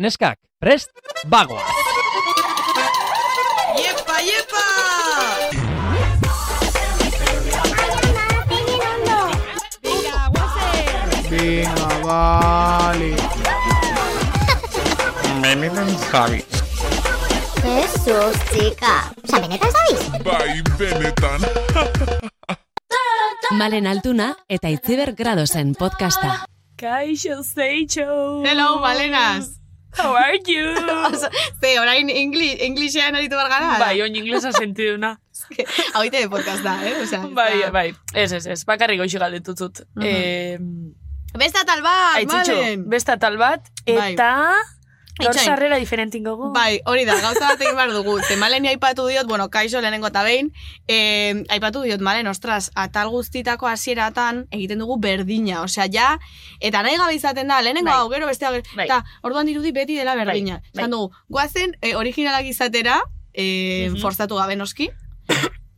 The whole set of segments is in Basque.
Neskak, prest, bagoa! Iepa, iepa! Venga, vale. Benetan Javi. Jesus, chica. Osa, benetan zabiz? Bai, benetan. Malen Altuna eta Itziber Gradosen podcasta. Kaixo, Seicho. Hello, Malenas! How are you? Oso, Ze, orain ingli, inglisea aritu bargara? bai, oin inglesa sentiduna. Hau de podcast da, eh? Osea, Bai, da- bai. Ez, ez, ez. Bakarrik goixi galdetutzut. Mhm. Eh, Besta tal bat, Malen! besta tal bat. Bai. Gaur sarrera diferentin gogu. Bai, hori da, gauza bat egin behar dugu. Ze maleni aipatu diot, bueno, kaixo lehenengo eta behin, eh, aipatu diot, malen, ostras, atal guztitako hasieratan egiten dugu berdina, osea, ja, eta nahi gabe izaten da, lehenengo Bai. hau, gero bestea, gero, Bai. eta orduan dirudi beti dela berdina. Bai, Esan dugu, guazen, eh, originalak izatera, eh, Mhm. forzatu gabe noski,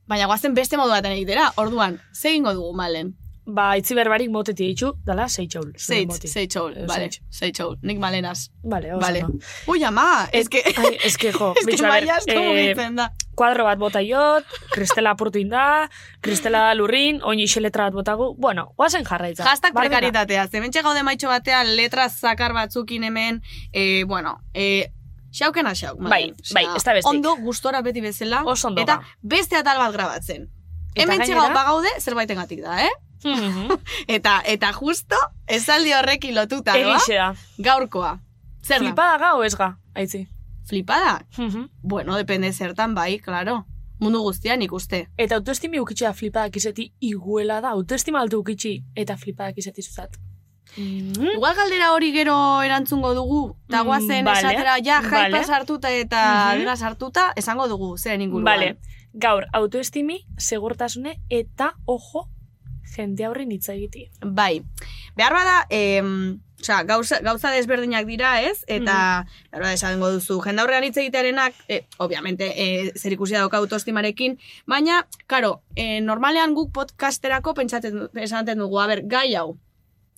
baina guazen beste modu baten egitera, orduan, ze egingo dugu, malen? Ba, itzi berbarik moteti ditxu, dala, seitxaul. Eh, vale, zeitz. zeitxoul, nik malenas. Vale, oso Vale. no. Ui, ama, Ez que... Ai, ez que, jo, Ez que bitxu, a ber, maia asko eh, da. kuadro bat bota jot, kristela apurtu inda, kristela lurrin, oin iseletra bat botagu, bueno, oazen jarraitza. Hashtag Bardina. prekaritatea. Zementxe gaude maitxo batean letra zakar batzukin hemen, eh, bueno, eh, xaukena xauk. Bai, bai, ez da bestik. Ondo, gustora beti bezala. Oso ondo Eta ba. beste atal bat grabatzen. Hemen txegau bagaude, zerbaitengatik da, eh? Mhm. Eta, eta justo, esaldi horrekin lotuta, da. Gaurkoa. Zer da? Flipada ga o ez ga, aitzi. Flipada? Mhm. Bueno, depende zertan, bai, claro. Mundu guztian ikuste. Eta autoestimi ukitxea flipadak izeti iguela da, autoestima altu ukitxi eta flipadak izeti zuzat. Mhm. Igual galdera hori gero erantzungo dugu, eta Mm, guazen vale, esatera, ja, jaipa vale. sartuta eta Mhm. dena sartuta, esango dugu, zeren inguruan. Vale, gaur, autoestimi, segurtasune eta, ojo, jende aurrin hitz egiti. Bai. Behar bada, em, osea, gauza, gauza desberdinak dira, ez? Eta, behar bada, esango duzu, jende aurrean hitz egitearenak, e, obviamente, e, zer ikusia dauka autoestimarekin, baina, karo, e, normalean guk podcasterako pentsaten, esaten dugu, a ber, gai hau,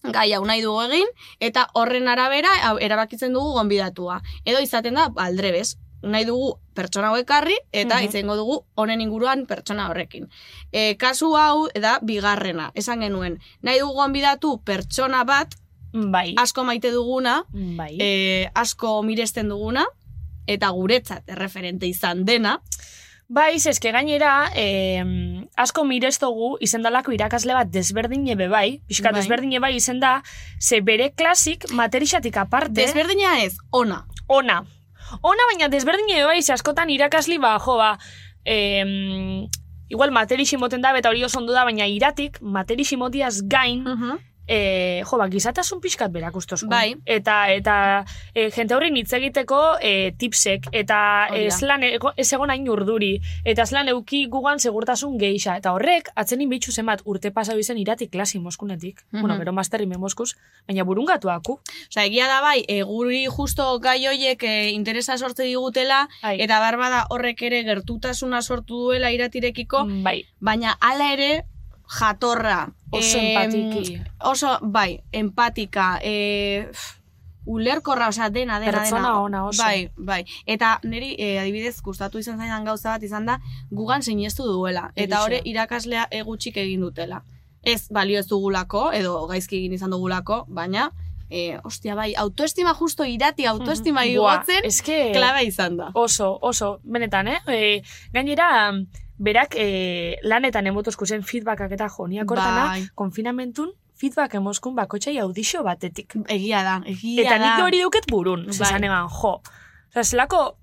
gai hau nahi dugu egin, eta horren arabera erabakitzen dugu gonbidatua. Edo izaten da, aldrebes, nahi dugu pertsona hau ekarri, eta Mhm. izango dugu honen inguruan pertsona horrekin. E, kasu hau, da, bigarrena, esan genuen, nahi dugu gonbidatu pertsona bat, Bai, asko maite duguna, bai. e, asko miresten duguna, eta guretzat erreferente izan dena, Bai, eske gainera, eh, asko mirestogu izendalako irakasle bat desberdine be bai, pixka Bai. desberdine bai izen da, ze bere klasik materixatik aparte, desberdina ez, ona. ona. Ona, baina desberdine be bai, askotan irakasli ba, jo, ba, eh, igual materixi moten da, eta hori oso ondo da, baina iratik, materixi motiaz gain, e, jo, ba, gizatasun pixkat berakustozko. Bai. Eta, eta e, jente horri hitz egiteko e, tipsek, eta da. ez lan ez egon hain urduri, eta ez lan euki gugan segurtasun geisha, eta horrek, atzenin bitxu zenbat urte pasau izen iratik klasi moskunetik, Mhm. bueno, gero masterri me moskuz, baina burungatuaku. Osea, egia da bai, e, guri justo gai hoiek e, interesa sortze digutela, Ai. eta barbada horrek ere gertutasuna sortu duela iratirekiko, Mm, bai, baina hala ere jatorra. Oso em, empatiki. Oso, bai, empatika, e, pf, ulerkorra, osea, dena, dena, Pertsona dena. ona oso. Bai, bai. Eta niri, e, adibidez, gustatu izan zaidan gauza bat izan da, gugan sinestu duela. Eta hori irakaslea egutxik egin dutela. Ez balio ez dugulako, edo gaizki egin izan dugulako, baina, e, ostia, bai, autoestima justo irati, autoestima Mhm. igotzen, Buah, eske... klabe izan da. Oso, oso, benetan, eh? E, gainera, berak e, lanetan emotozku zen feedbackak eta jo, niak hortana, Bai. konfinamentun feedback emoskun bakotxai audixo batetik. Egia da, egia Eta da. nik hori duket burun, Bai. zezan egan, jo. Osa, zelako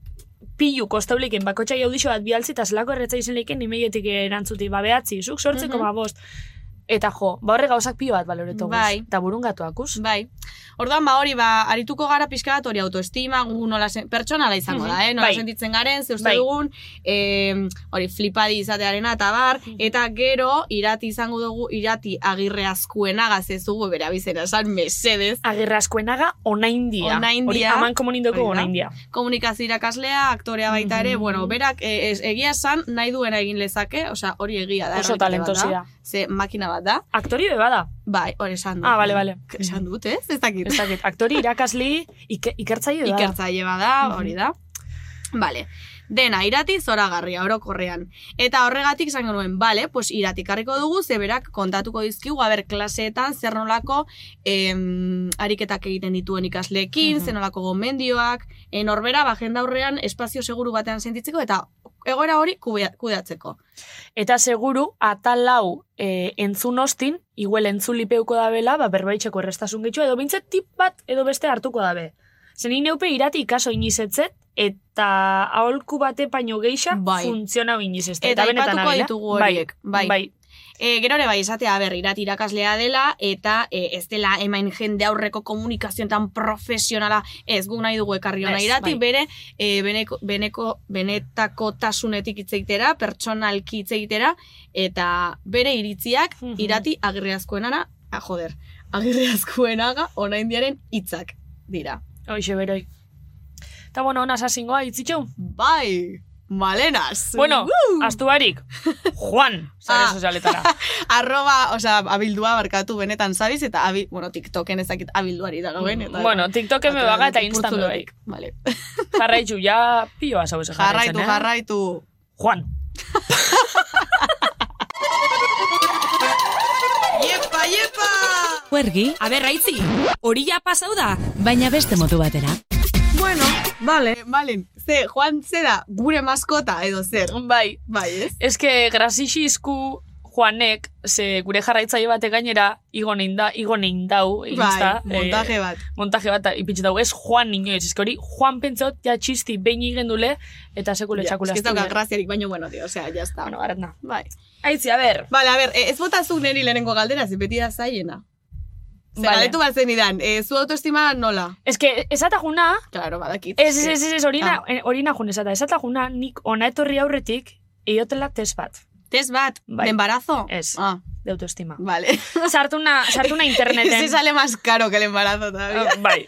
pilu kostauliken bakotxai audixo bat bialtzi, eta zelako erretza izen leiken nimeietik erantzuti, ba behatzi, zuk sortzeko Mhm. ma bost. Eta jo, ba horre gauzak pilo bat baloretu Bai. Eta burun gatuakuz. Bai. Orduan, ba hori, ba, arituko gara pixka bat hori autoestima, gu nola sen, pertsonala izango da, eh? Nola Bai. sentitzen garen, ze uste Bai. dugun, eh, hori flipadi izatearena eta bar, eta gero, irati izango dugu, irati agirre azkuena gazezugu, bera bizera esan, mesedez, Agirrazkoenaga onaindia. Onaindia. Hori aman komunindoko onaindia. komunikazio irakaslea, aktorea baita ere, Mhm. bueno, berak, eh, ez, egia esan, nahi duena egin lezake, osea, hori egia da. Oso errealitate bat da. talentosi da. ze makina bat da. Aktori be bada. Bai, hori esan dut. Ah, bale, bale. Esan dut, ez? Ez dakit. Ez dakit, aktori irakasli ike, ikertzaile bada. Ikertzaile bada, hori da. Bale. Dena, irati zoragarria, orokorrean. Eta horregatik izan genuen, bale, pues irati karriko dugu, zeberak kontatuko dizkigu, haber, klaseetan, zer nolako em, ariketak egiten dituen ikasleekin, zer nolako gomendioak, e, norbera, ba, jende aurrean, espazio seguru batean sentitzeko, eta egoera hori kudeatzeko. Eta seguru, atal lau e, entzun ostin, igual entzulipeuko da bela, ba, berbaitxeko errestasun gitxu, edo bintzet tip bat edo beste hartuko dabe. Zen neupe irati ikaso inizetzet, eta aholku bate paino geixa Bai. funtziona inizeste. Eta benetan aipatuko ditugu horiek, bai. bai. E, gero ere bai, esatea, ber, irati irakaslea dela, eta e, ez dela emain jende aurreko komunikazioetan profesionala, ez gu nahi dugu ekarri hona Ez, irati, bai. bere, e, beneko, beneko, benetako tasunetik hitz egitera, pertsonalki hitz egitera, eta bere iritziak Mhm. irati agirriazkoenara, ah, joder, agirriazkoenaga oraindiaren hitzak dira. Hoxe beroi. Eta bueno, ona sasingoa itzitxu. Bai, malenas. Bueno, Woo! astu barik. Juan, sare Ah. sozialetara. arroba, osea, abildua barkatu benetan zabiz, eta abi, bueno, TikToken ezakit abilduari da gauen. Eta, bueno, TikToken me baga eta instan bai. Vale. Jarraitzu, ja pioa zau eze Jarraitu, jarraitzen, eh? jarraitu. Juan. Iepa, iepa! Huergi, A ber, raitzi, hori ja pasau da. baina beste modu batera. Bueno, vale, vale. Ze, Juan, zera, gure maskota edo zer. Bai, Bai, ez? Ez que grazixizku Juanek, ze gure jarraitzaile bate gainera, igo nein da, igo nein dau, insta, bai, montaje bat. montaje bat ipitzi dau, ez Juan inoiz, ez que hori Juan pentsot, ja txisti behin igendule, eta sekule Ja, txakula ez dauka graziarik, baino, bueno, tío, osea, ya está. Bueno, garatna. Bai. Aitzi, a ber. Vale, a ver, eh, ez botazuk neri lehenengo galdera, ze beti da zaiena. Ze Vale. bat zenidan, eh, zu autoestima nola? Ez que, esata juna, Claro, badakit. ez, ez, ez, ez, orina, Ah. eh, orina jun esata, esata juna, nik ona etorri aurretik, eiotela test bat, Test bat, Bai. de embarazo? Ez. Ah, de autoestima. vale. Sartuna, sartuna interneten. Ese sale más caro que el embarazo todavía. Ah, bai.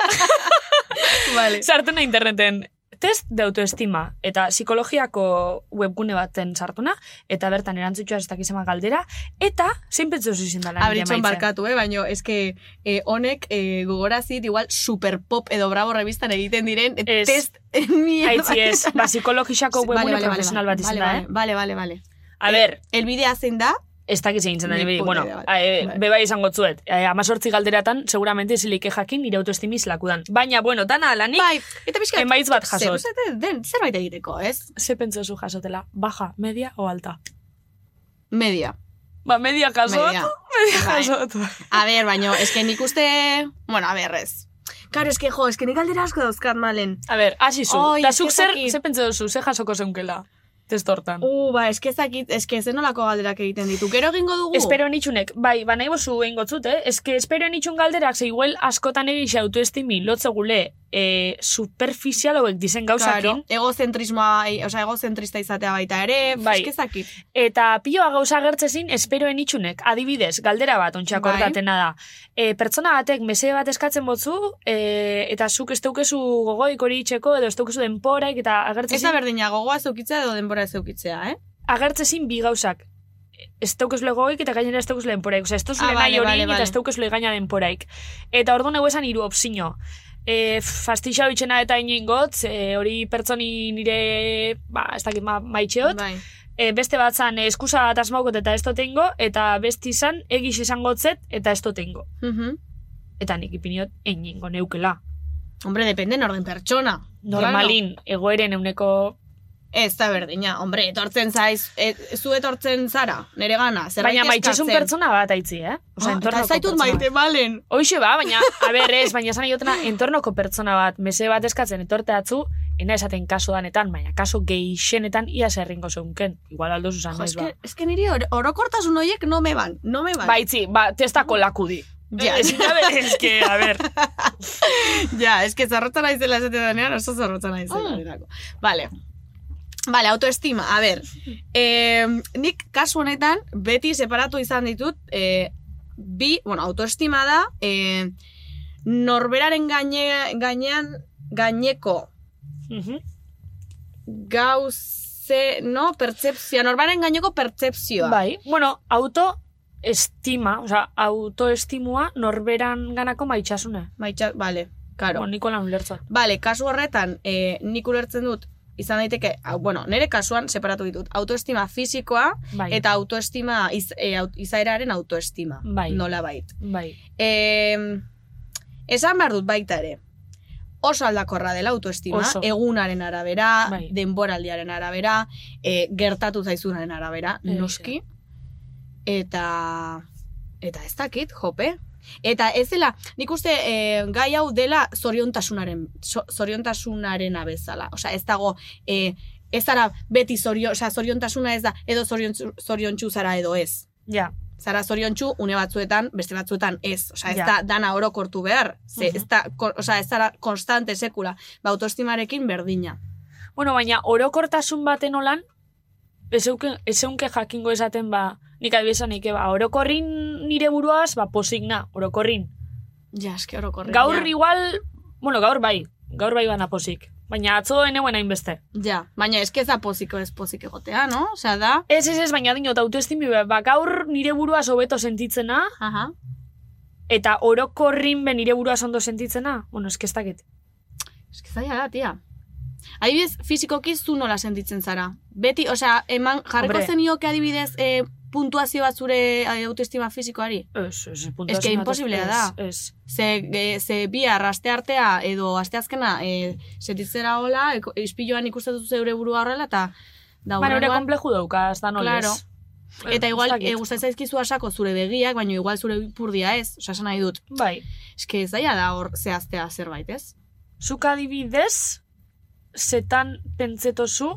vale. sartuna interneten test de autoestima eta psikologiako webgune baten sartuna eta bertan erantzutxoa ez dakizema galdera eta zein pentsu izin dela nire Abritxon barkatu, eh? baina eske eh, honek eh, gogorazit igual super pop edo bravo revistan egiten diren eh, Ez. test mierda. Aitzi ez, ba, psikologisako Vale, webgune vale, vale, profesional vale, bat izan vale, da, eh? Vale, vale, vale. A ber, El bidea zein da? Ez dakit zein zen bueno, idea, eh, bai. beba izango zuet, eh, amazortzi galderatan, seguramente zilike jakin nire autoestimiz lakudan. Baina, bueno, dana alanik, Bai, eta pixka... emaitz bat jasot. Zer, zer- den, zerbait egiteko, ez? ze pentsozu jasotela, baja, media o alta? Media. Ba, media jasot, Media. media Bai. jasot. A ber, baino, eske nik uste... Bueno, a ber, ez. Karo, eske, jo, eske nik aldera asko dauzkat malen. A ber, hasi zu. Oi, Da eske zuk zer, ze pentsa duzu, ze jasoko zeunkela. Testortan. Uh, ba, eske ezakit, eske zen nolako galderak egiten ditu. Gero egingo dugu? Espero nitxunek, bai, ba nahi bozu egingo zut, eh? Eske espero nitxun galderak, ze igual askotan egixe autoestimi lotze gule e, superficial hauek dizen gauzakin, Claro, egozentrismoa, eh, osea, egozentrista izatea baita ere, Bai. eske ezakit. eta pioa gauza gertzezin esperoen itxunek, adibidez, galdera bat ontsak Bai. da. E, pertsona batek mesede bat eskatzen botzu, e, eta zuk ez daukezu gogoik hori itxeko, edo ez daukezu denporaik, eta Ez da agertzezin, berdina gogoa zeukitzea edo denbora zeukitzea, eh? agertzezin bi gauzak. Ez daukezule gogoik eta gainera ez daukezule denporaik. Osea, ez dauzule Ah, nahi vale, hori vale, eta vale. ez daukezule gaina denporaik. Eta ordu neu esan hiru opzio. E, fastixau itxena eta inoingotz, e, hori pertsoni nire, ba, ez dakit, ma, maitxeot. Bai. E, beste bat zan, e, eskusa bat asmaukot eta ez dotengo, eta besti izan, egiz esangotzet eta ez dotengo. Mhm. Eta nik ipiniot, eningo neukela. Hombre, depende norden pertsona. Normalin, egoeren euneko... Ez da berdina, hombre, etortzen zaiz, e, zu etortzen zara, nere gana, zerbait Baina maitxesun eskatzen. pertsona bat aitzi, eh? Osea, Ah, eta ez zaitut maite malen. Hoxe ba, baina, a ber, ez, baina esan iotena, entornoko pertsona bat, mese bat eskatzen etorte atzu, ena esaten kaso danetan, baina kaso geixenetan ia zerringo zeunken. Igual aldo zuzan, Jo, naiz ba. eske, eske niri or- orokortasun horiek no me ban, no me ban. Baitzi, ba, testako lakudi. Ja. Ez gabe, eske, a ber. ja, eske zarrotza naizela esate denean, oso zarrotza naizela. Mm. dirako. Vale. Vale, autoestima, a ber. Eh, nik kasu honetan beti separatu izan ditut eh, bi, bueno, autoestima da eh, norberaren gaine, gainean gaineko gauze, no, pertsepzioa, norbaren gaineko pertsepzioa. Bai, bueno, auto estima, osea, autoestimua norberan ganako maitxasune. Maitxa, bale, karo. Bueno, Nikola ulertzat. Bale, kasu horretan, e, nik ulertzen dut, izan daiteke, bueno, nire kasuan separatu ditut, autoestima fisikoa Bai. eta autoestima, iz, e, aut, izaeraren autoestima, Bai. nola bait. Bai. E, esan behar dut baita ere, oso aldakorra dela autoestima, Oso. egunaren arabera, Bai. denboraldiaren arabera, e, gertatu zaizunaren arabera, noski, eta eta ez dakit, jope. Eta ez dela, nik uste e, gai hau dela zoriontasunaren, zoriontasunaren bezala. Osea, ez dago, e, ez zara beti zorio, osea, zoriontasuna ez da, edo zorion, zoriontsu zara edo ez. Ja. Zara zoriontsu une batzuetan, beste batzuetan ez. Osea, ez Ja. da dana orokortu behar. Ze, Mhm. ez da, ko- osea, ez zara konstante sekula. Ba, autoestimarekin berdina. Bueno, baina orokortasun baten olan, ezeunke, ezeunke jakingo esaten ba, nik adibidez nik, ba, orokorrin nire buruaz, ba, posigna, orokorrin. Ja, eske orokorri. Gaur ja. igual, bueno, gaur bai, gaur bai bana posik. Baina atzo eneuen hainbeste. Ja, baina eske ez da poziko ez pozik egotea, no? Osea, da... Ez, ez, ez, baina dinot autoestimi, ba, ba, gaur nire buruaz hobeto sentitzena, Aha. eta orokorrin be nire buruaz ondo sentitzena, bueno, eske ez dakit. Eske zaila da, tia. Adibidez, fizikoki zu nola sentitzen zara. Beti, osea, eman, jarriko zenioke adibidez e, puntuazio bat zure e, autoestima fizikoari? Ez, ez, Ez que imposiblea da. Ez, Ze, e, ze bihar aste artea edo asteazkena e, sentitzera hola, eko- ispiloan ikusten duzu zeure burua horrela, eta da ere hurrengoan- kompleju dauka, ez da nolez. Claro. Eta igual, e, gustatzen zaizkizu asako zure begiak, baina igual zure ipurdia ez. Osea, esan nahi dut. Bai, Eske ez daia da hor zehaztea zerbait, ez? zuk adibidez, zetan pentsetozu,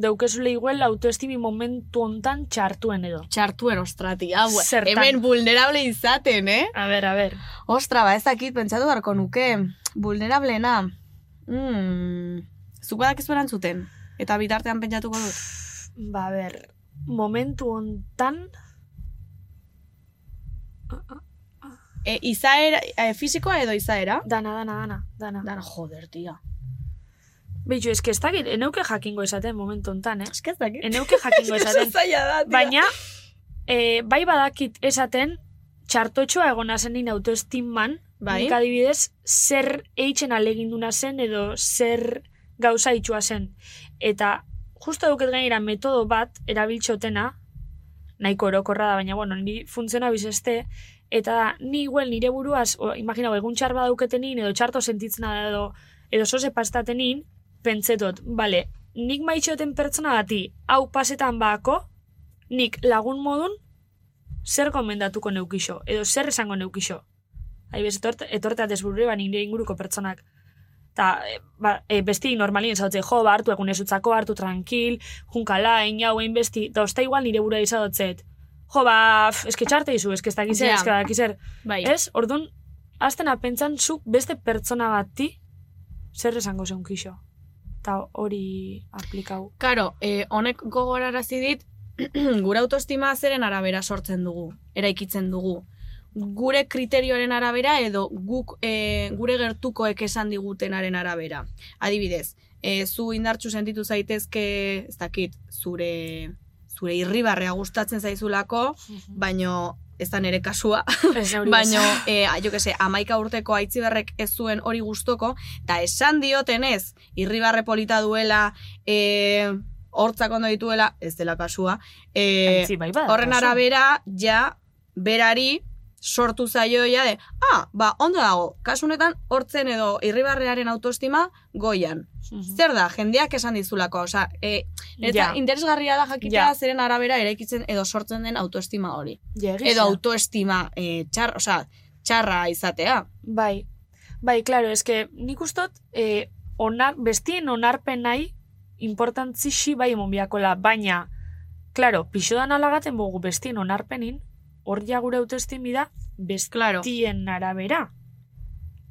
deukezule igual autoestimi momentu hontan txartuen edo. Txartuen ostrati, hau, Zertan? hemen vulnerable izaten, eh? A ber, a ber. Ostra, ba, ez dakit, pentsatu beharko nuke, vulnerablena. Mm, zuk badakizu erantzuten, eta bitartean pentsatuko dut. Ba, a ber, momentu hontan, E, izaera, e, fisikoa edo izaera? dana, dana, dana, dana. Dan, joder, tia. Beitu, eske ez dakit, eneuke jakingo esaten momentu hontan, eh? Que ez dakit. Eneuke jakingo esaten. da. Baina, e, bai badakit esaten, txartotxoa egona zen nina autoestiman, Bai. nik adibidez, zer eitzen aleginduna zen edo zer gauza itxua zen. Eta, justo duket gainera metodo bat erabiltxotena, nahiko orokorra da, baina, bueno, ni funtziona bizeste, eta ni igual nire buruaz, o, imagina, egun txar badauketenin, edo txarto sentitzena da, edo, edo soze pastatenin, pentsetot, bale, nik maitxoten pertsona bati, hau pasetan bako, nik lagun modun, zer gomendatuko neukixo, edo zer esango neukixo. Haibez, etort, etortea desburri ba nire inguruko pertsonak. Ta, e, ba, e, besti normalien zautze, jo, ba, hartu egun esutzako, hartu tranquil, junkala, inau, egin besti, da, osta igual nire burua izadotzet. Jo, ba, f, eske txarte izu, eske ez dakizer, Ja. eske dakizer. Bai. Ez, orduan, aztena pentsan zuk beste pertsona bati, zer esango zeun kixo. Ta hori aplikau. Karo, eh, honek gogorarazi dit, gure autoestima zeren arabera sortzen dugu, eraikitzen dugu. Gure kriterioaren arabera edo guk e, gure gertukoek esan digutenaren arabera. Adibidez, e, zu indartsu sentitu zaitezke, ez dakit, zure zure irribarrea gustatzen zaizulako, baino ez da nere kasua, baino, e, jo que se, amaika urteko aitziberrek ez zuen hori gustoko, eta esan diotenez, irribarre polita duela, e, hortzak ondo dituela, ez dela kasua, e, Aitzi, bai bada, horren arabera, ja, berari, sortu zaio ja de, ah, ba, ondo dago, kasu honetan, hortzen edo irribarrearen autoestima goian. Mhm. Zer da, jendeak esan dizulako, osea, e, Ja. ja. interesgarria da jakitea Ja. zeren arabera eraikitzen edo sortzen den autoestima hori Ja, edo autoestima e, txar, osea, txarra izatea. Bai, bai, claro, eske nik ustot, eh, onar, bestien onarpen nahi, importantzi bai emon biakola, baina, claro, pixodan alagaten bogu bestien onarpenin, hor ja gure autoestimi da, bestien Claro. arabera.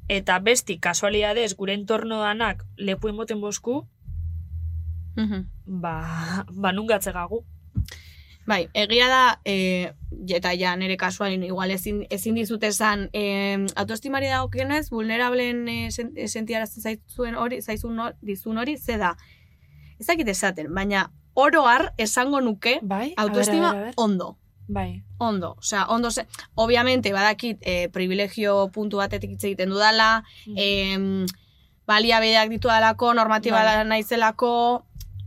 Eta besti, kasualidades, gure entorno danak lepu emoten bosku, ba, ba nungatze gagu. Bai, egia da, e, eta ja nire kasuan igual ezin, ezin dizut esan e, autoestimari dagokionez, vulnerablen e, sen, sentiarazten zaizuen hori, zaizun hor, dizun hori, ze da. Ez dakit esaten, baina oroar esango nuke Bai, a autoestima ber, a ber, a ber. ondo. Bai. Ondo, osea, ondo ze, obviamente badakit eh, privilegio puntu batetik hitz egiten dudala, em, baliabideak ditu dalako, normatiba Bai. naizelako,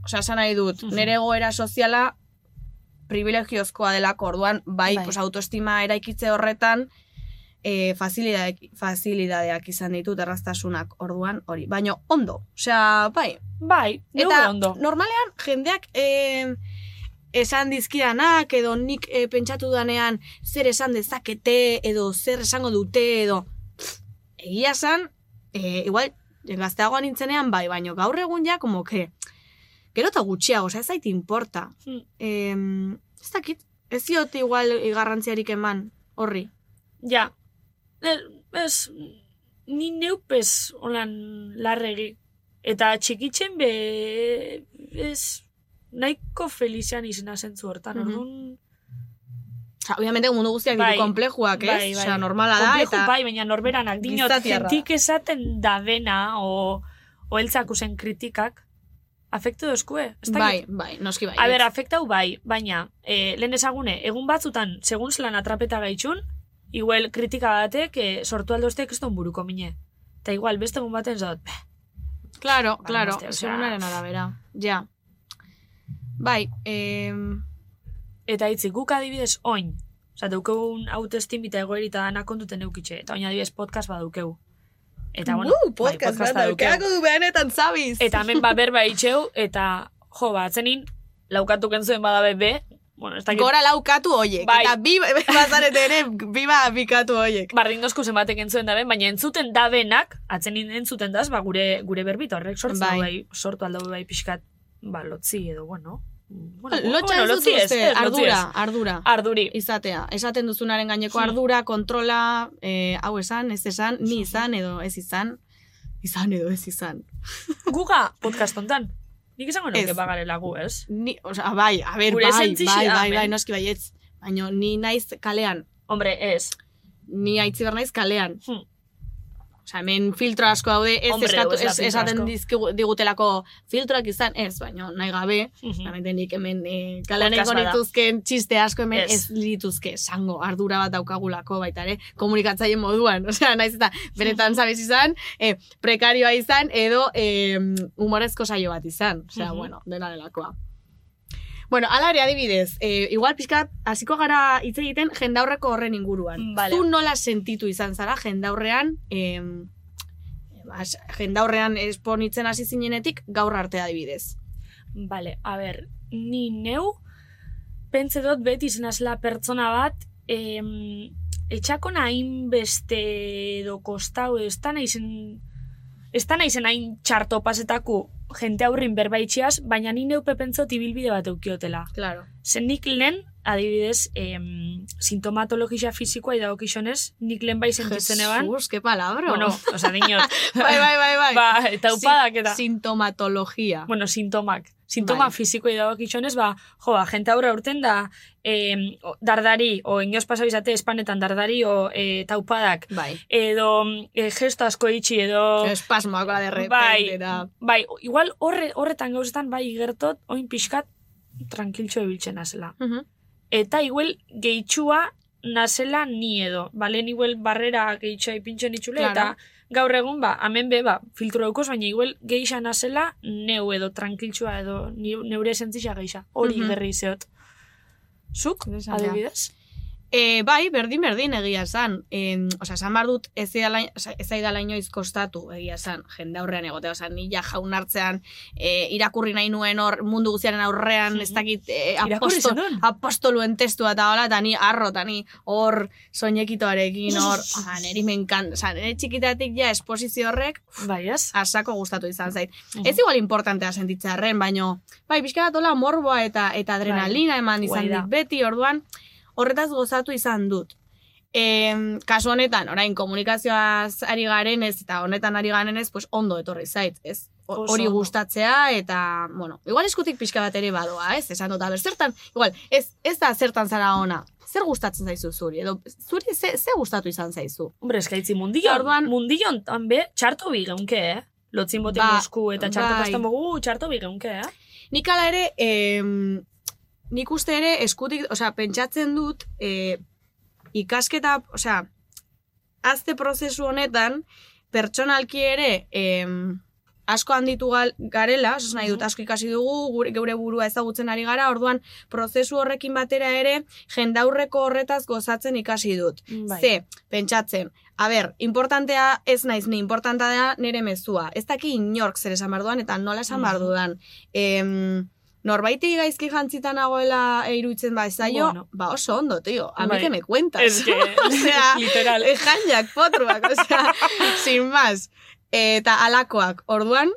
osea, esan nahi dut, Mhm. nire egoera soziala privilegiozkoa delako, orduan, bai, Bai. Pues, autoestima eraikitze horretan, e, facilidadeak, facilidadeak izan ditut erraztasunak orduan hori. Baina ondo, osea, bai. Bai, Eta ondo. normalean jendeak e, esan dizkidanak edo nik e, pentsatu danean zer esan dezakete edo zer esango dute edo pff, egia esan, e, igual gazteagoan nintzenean bai, baina gaur egun ja como que gero eta gutxiago, ez zait importa. Hmm. Em, ez dakit, ez ziot igual garrantziarik eman horri. Ja. Ez, ez, ni neupez holan larregi. Eta txikitzen be, ez, nahiko felizian izena zentzu hortan, Mhm. orduan... Osea, obviamente mundu guztiak Bai, ditu komplejuak, ez? bai, bai. Osea, normala da, Komplejo eta... bai, baina norberanak, dinot, jentik esaten da dena, o, o eltzakusen kritikak, afektu dozkue. Ez. Bai, bai, noski bai. A ber, afektau bai, baina, e, lehen ezagune, egun batzutan, segun zelan atrapeta gaitxun, igual kritika batek e, sortu aldoztek ez buruko mine. Eta igual, beste egun baten beh, Claro, Ba, claro, segunaren arabera. Ja. Bai, em, eta hitzi, guk adibidez oin, Osa, daukegun autoestimita egoerita dana kontuten eukitxe, eta oin adibidez podcast badukegu. Eta, bueno, uh, podcast bai, bat daukeako du behanetan zabiz. Eta hemen ba berba itxeu, eta jo, ba, atzenin, laukatu kentzuen badabe be, bueno, ez dakit, Gora laukatu hoiek. Bai. Eta bi bazarete ere, biba bikatu hoiek. bardindozku zenbatek entzuen dabe, baina entzuten dabenak, atzenin entzuten daz, ba, gure, gure berbita horrek sortzen Bai. bai. bai, sortu aldau bai pixkat, ba, lotzi edo, bueno. Bueno, Lotxa ez dut uste, ez, lotzi ardura, ardura. Arduri. Izatea, esaten duzunaren gaineko Hmm. ardura, kontrola, eh, hau esan, ez esan, ni izan edo ez izan, izan edo ez izan. Guga podcast hontan. Nik izango nuke bagarela gu, ez? Ni, osea, bai, a ber, Gure bai, sentsizia bai, bai, hemen. bai, noski baietz. Baina ni naiz kalean, Hombre, ez. ni aitzi naiz kalean. Hmm. Osea, hemen filtro asko daude, ez, Hombre, eskatu, ez esaten digutelako filtroak izan, ez, baina nahi gabe, Mhm. Realmente nik hemen eh, kalean dituzken txiste asko hemen Ez. ez lituzke esango ardura bat daukagulako baita ere komunikatzaile moduan. Osea, naiz eta beretan zabez izan, eh, prekarioa izan edo eh, humorezko saio bat izan. Osea, Mhm. bueno, dena delakoa. Bueno, ala ere adibidez, eh, igual pixkat hasiko gara hitz egiten jendaurreko horren inguruan. Vale. Zu nola sentitu izan zara jendaurrean, eh, as- jendaurrean esponitzen hasi zinenetik gaur arte adibidez. Vale, a ber, ni neu, pentsa dut beti zenazela pertsona bat, em, etxako nahin beste edo kostau, ez da naizen, ez da naizen hain txarto pasetaku jente aurrin berbaitxiaz, baina ni neupe pentsot ibilbide bat eukiotela. Claro. Zen nik lehen, adibidez, em, sintomatologia fizikoa idagokizonez, nik lehen bai sentitzen eban. Jesus, qué palabra. Bueno, oza, dinot. bai, bai, bai, bai. ba, eta upadak eta. Sin- Sintomatologia. bueno, sintomak. Sintoma Bai. fiziko idagokizonez, ba, jo, ba, jente aurre urten da, eh, dardari, o inoz pasau izate espanetan dardari, o eh, taupadak, Bai. edo eh, gesto asko itxi, edo... Espasmoak de repente. bai, eta- bai, igual horre, horretan gauzetan, bai, igertot, oin pixkat, tranquiltxo ebiltzen azela. Mhm. Eta igual gehitxua nazela ni edo. Ba, lehen igual barrera gehitxua ipintzen itxule, Claro. eta gaur egun, ba, hemen be, ba, filtro daukos, baina igual gehixa nazela neu edo tranquiltxua edo ni, neure esentzia gehixa. Hori Mhm. berri zeot. Zuk, adibidez? E, bai, berdin, berdin egia esan. E, Osa, esan behar dut ez zaidala, inoiz kostatu egia esan, jende aurrean egotea. Osa, ni ja jaun hartzean e, irakurri nahi nuen hor mundu guztiaren aurrean, ez dakit e, apostol, zenuen? apostoluen testua eta hola, eta ni arro, eta ni hor soinekitoarekin hor, ah, neri menkan, osa, nire txikitatik ja esposizio horrek, Bai, ez? asako gustatu izan zait. Mhm. Ez igual importantea sentitzearren, baino, bai, pixka bat hola morboa eta eta adrenalina eman izan dit beti, orduan, horretaz gozatu izan dut. E, kasu honetan, orain komunikazioaz ari garen ez, eta honetan ari garen ez, pues ondo etorri zait, ez? Hori gustatzea eta, bueno, igual eskutik pixka bat ere badoa, ez? Esan dut, aber, zertan, igual, ez, ez da zertan zara ona. Zer gustatzen zaizu zuri? Edo, zuri ze, ze gustatu izan zaizu? Hombre, eskaitzi mundion, Orduan- mundion, tan be, txarto bi geunke, eh? Lotzin bote Ba, Mosku eta txarto bai. pastan txarto bi geunke, eh? Nik ala ere, em, nik uste ere eskutik, osea, pentsatzen dut, e, ikasketa, osea, azte prozesu honetan, pertsonalki ere, em, asko handitu garela, oso nahi dut asko ikasi dugu, gure, geure burua ezagutzen ari gara, orduan prozesu horrekin batera ere, jendaurreko horretaz gozatzen ikasi dut. Bai. Ze, pentsatzen, a ber, importantea ez naiz ni, importantea da nire mezua. Ez daki inork zer esan behar duan, eta nola esan behar dudan. Em, norbaiti gaizki jantzitan nagoela eiruitzen ba zaio, Bueno. ba oso ondo, tío. A mí Bai. que me cuentas. Es que, Osea, literal. Jainak, potruak, osea, sin más. Eta alakoak, orduan,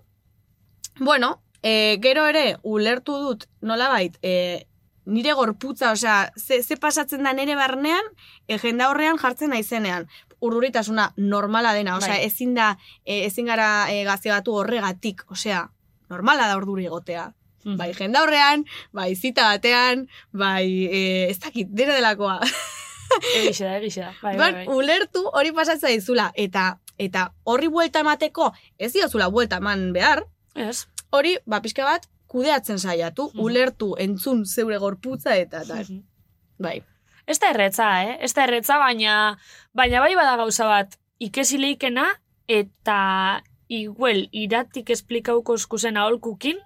bueno, e, gero ere, ulertu dut, nolabait, e, nire gorputza, osea, ze, ze pasatzen da nire barnean, e, jenda horrean jartzen naizenean. Urduritasuna normala dena, osea, Bai. ezin da, e, ezin gara e, gaztegatu horregatik, osea, normala da urduri egotea. Bai, jenda horrean, bai, zita batean, bai, e, ez dakit, dena delakoa. Egixe da, egixe da. Bai, bai, bai. ulertu hori pasatzen dizula eta eta horri buelta emateko ez diozula buelta eman behar, Ez. hori ba pixka bat kudeatzen saiatu, Mhm. ulertu, entzun zeure gorputza eta tal. Mhm. Bai. Ez da erretza, eh? Ez da erretza, baina, baina bai bada gauza bat, ikesi leikena, eta igual iratik esplikauko eskuzen aholkukin,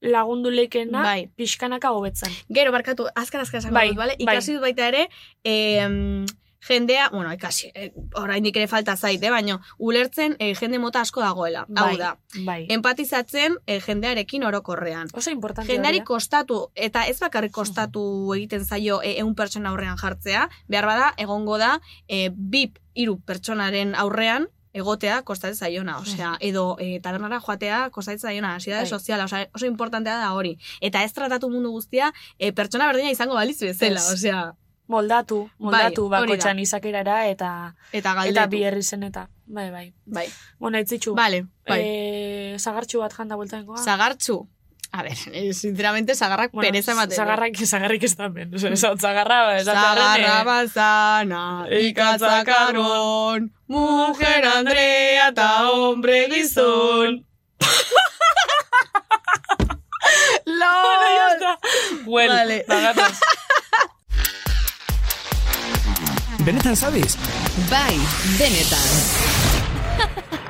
lagundu leikena, Bai. pixkanaka hobetzen. Gero barkatu, azkar azkar esango Bai, dut, bale? bai. Ikasi dut baita ere, em, jendea, bueno, ikasi, eh, oraindik ere falta zait, eh, baina ulertzen eh, jende mota asko dagoela. Hau Bai, da, Bai. empatizatzen eh, jendearekin orokorrean. Oso importante eh? kostatu, eta ez bakarrik kostatu egiten zaio e, eun pertsona aurrean jartzea, behar bada, egongo da, e, bip hiru pertsonaren aurrean, egotea kostatzen zaiona, osea, edo e, tabernara joatea kostatzen zaiona, ansiedade Bai. soziala, osea, oso importantea da hori. Eta ez tratatu mundu guztia, e, pertsona berdina izango baliz bezala, Ez. osea, Moldatu, moldatu Bai, bakotxan izakerara eta eta galdetu. eta bi herri zen eta. Bai, bai. Bai, Bona, itzitxu. vale, bai. Eh, zagartxu bat janda bueltaengoa. Zagartxu. A ver, eh, sinceramente, zagarrak Bueno, pereza ematen. du. Zagarrak, zagarrik ez da ben. Osa, esa zagarra, ba, Zagarra bazana, ikatzakarron, mujer Andrea eta hombre gizon. LOL! Well, Vale. bagatoz. Benetan sabes? Bai, benetan.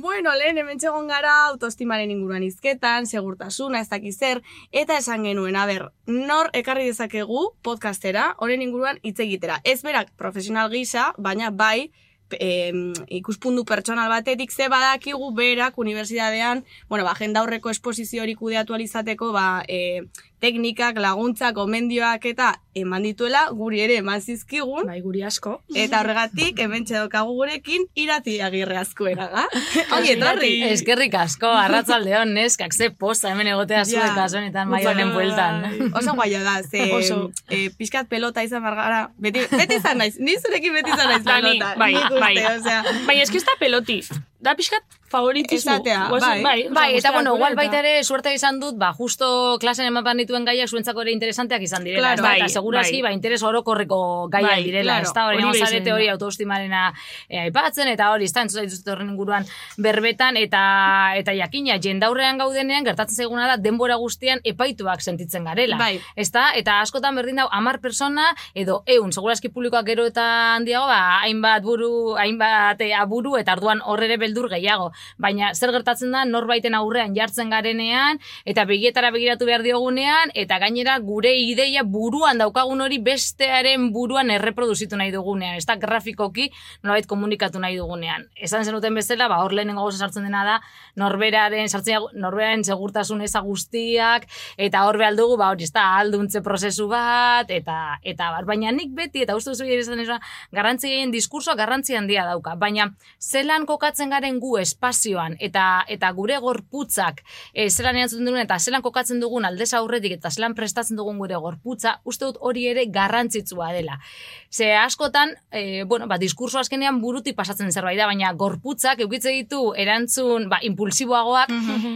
Bueno, lehen hemen txegon gara autoestimaren inguruan izketan, segurtasuna, ez dakiz zer, eta esan genuen, a ber, nor ekarri dezakegu podcastera, horren inguruan hitz egitera. Ez berak profesional gisa, baina bai, em, ikuspundu pertsonal batetik ze badakigu berak unibertsitatean, bueno, ba, jenda aurreko esposizio hori kudeatu alizateko, ba, e, teknikak, laguntzak, gomendioak eta eman dituela, guri ere eman zizkigun, Bai, guri asko. eta horregatik, hemen txedokagu gurekin, irati agirre askoera, ga? Ongi etorri! Eskerrik asko, arratzaldeon, neskak, ze posta hemen egotea Ja. zuek kasuanetan mai honen bueltan. Oso guaia da, ze Oso. eh, pixkat pelota izan bargara, beti, beti izan naiz, ni zurekin beti izan naiz pelota. bai, bai. osea, Baina eski ez da peloti. Da pixkat favoritismo. Esatea, Guazen- bai. osea, Bai, eta guztiak bueno, igual eta- baita ere suerte izan dut, ba, justo klasen emapan dituen gaiak zuentzako ere interesanteak izan direla, Claro, bai, eta segurazki, bai. ba, interes orokorreko gaiak Bai, direla, claro, ez da? Hori hori hori behitzen hori autoestimarena eh, aipatzen, eta hori, ez da, entzut dituzte horren inguruan berbetan, eta eta jakina, jendaurrean gaudenean, gertatzen zaiguna da, denbora guztian epaituak sentitzen garela. Bai. Ez da? Eta askotan berdin dau, amar persona, edo eun, segurazki publikoak gero eta handiago, ba, hainbat buru, hainbat eh, aburu, eta arduan horrere beldur gehiago. Baina zer gertatzen da, norbaiten aurrean jartzen garenean, eta begietara begiratu behar diogunean, eta gainera gure ideia buruan daukagun hori bestearen buruan erreproduzitu nahi dugunean, ez da grafikoki nolabait komunikatu nahi dugunean. Esan zenuten bezala, ba, hor lehenengo gauza sartzen dena da, norberaren, sartzen, norberaren segurtasun eza guztiak, eta hor behar dugu, ba, hori, ez da, alduntze prozesu bat, eta, eta bar, baina nik beti, eta uste ere esan garrantzi gehien diskursoa garrantzi handia dauka, baina zelan kokatzen garen gu espazioan, eta, eta gure gorputzak, e, zelan erantzuten dugun, eta zelan kokatzen dugun aldez aurretik, eta zelan prestatzen dugun gure gorputza, uste dut hori ere garrantzitsua dela. Ze askotan, e, bueno, ba, diskurso azkenean burutik pasatzen zerbait da, baina gorputzak eukitze ditu erantzun ba, impulsiboagoak,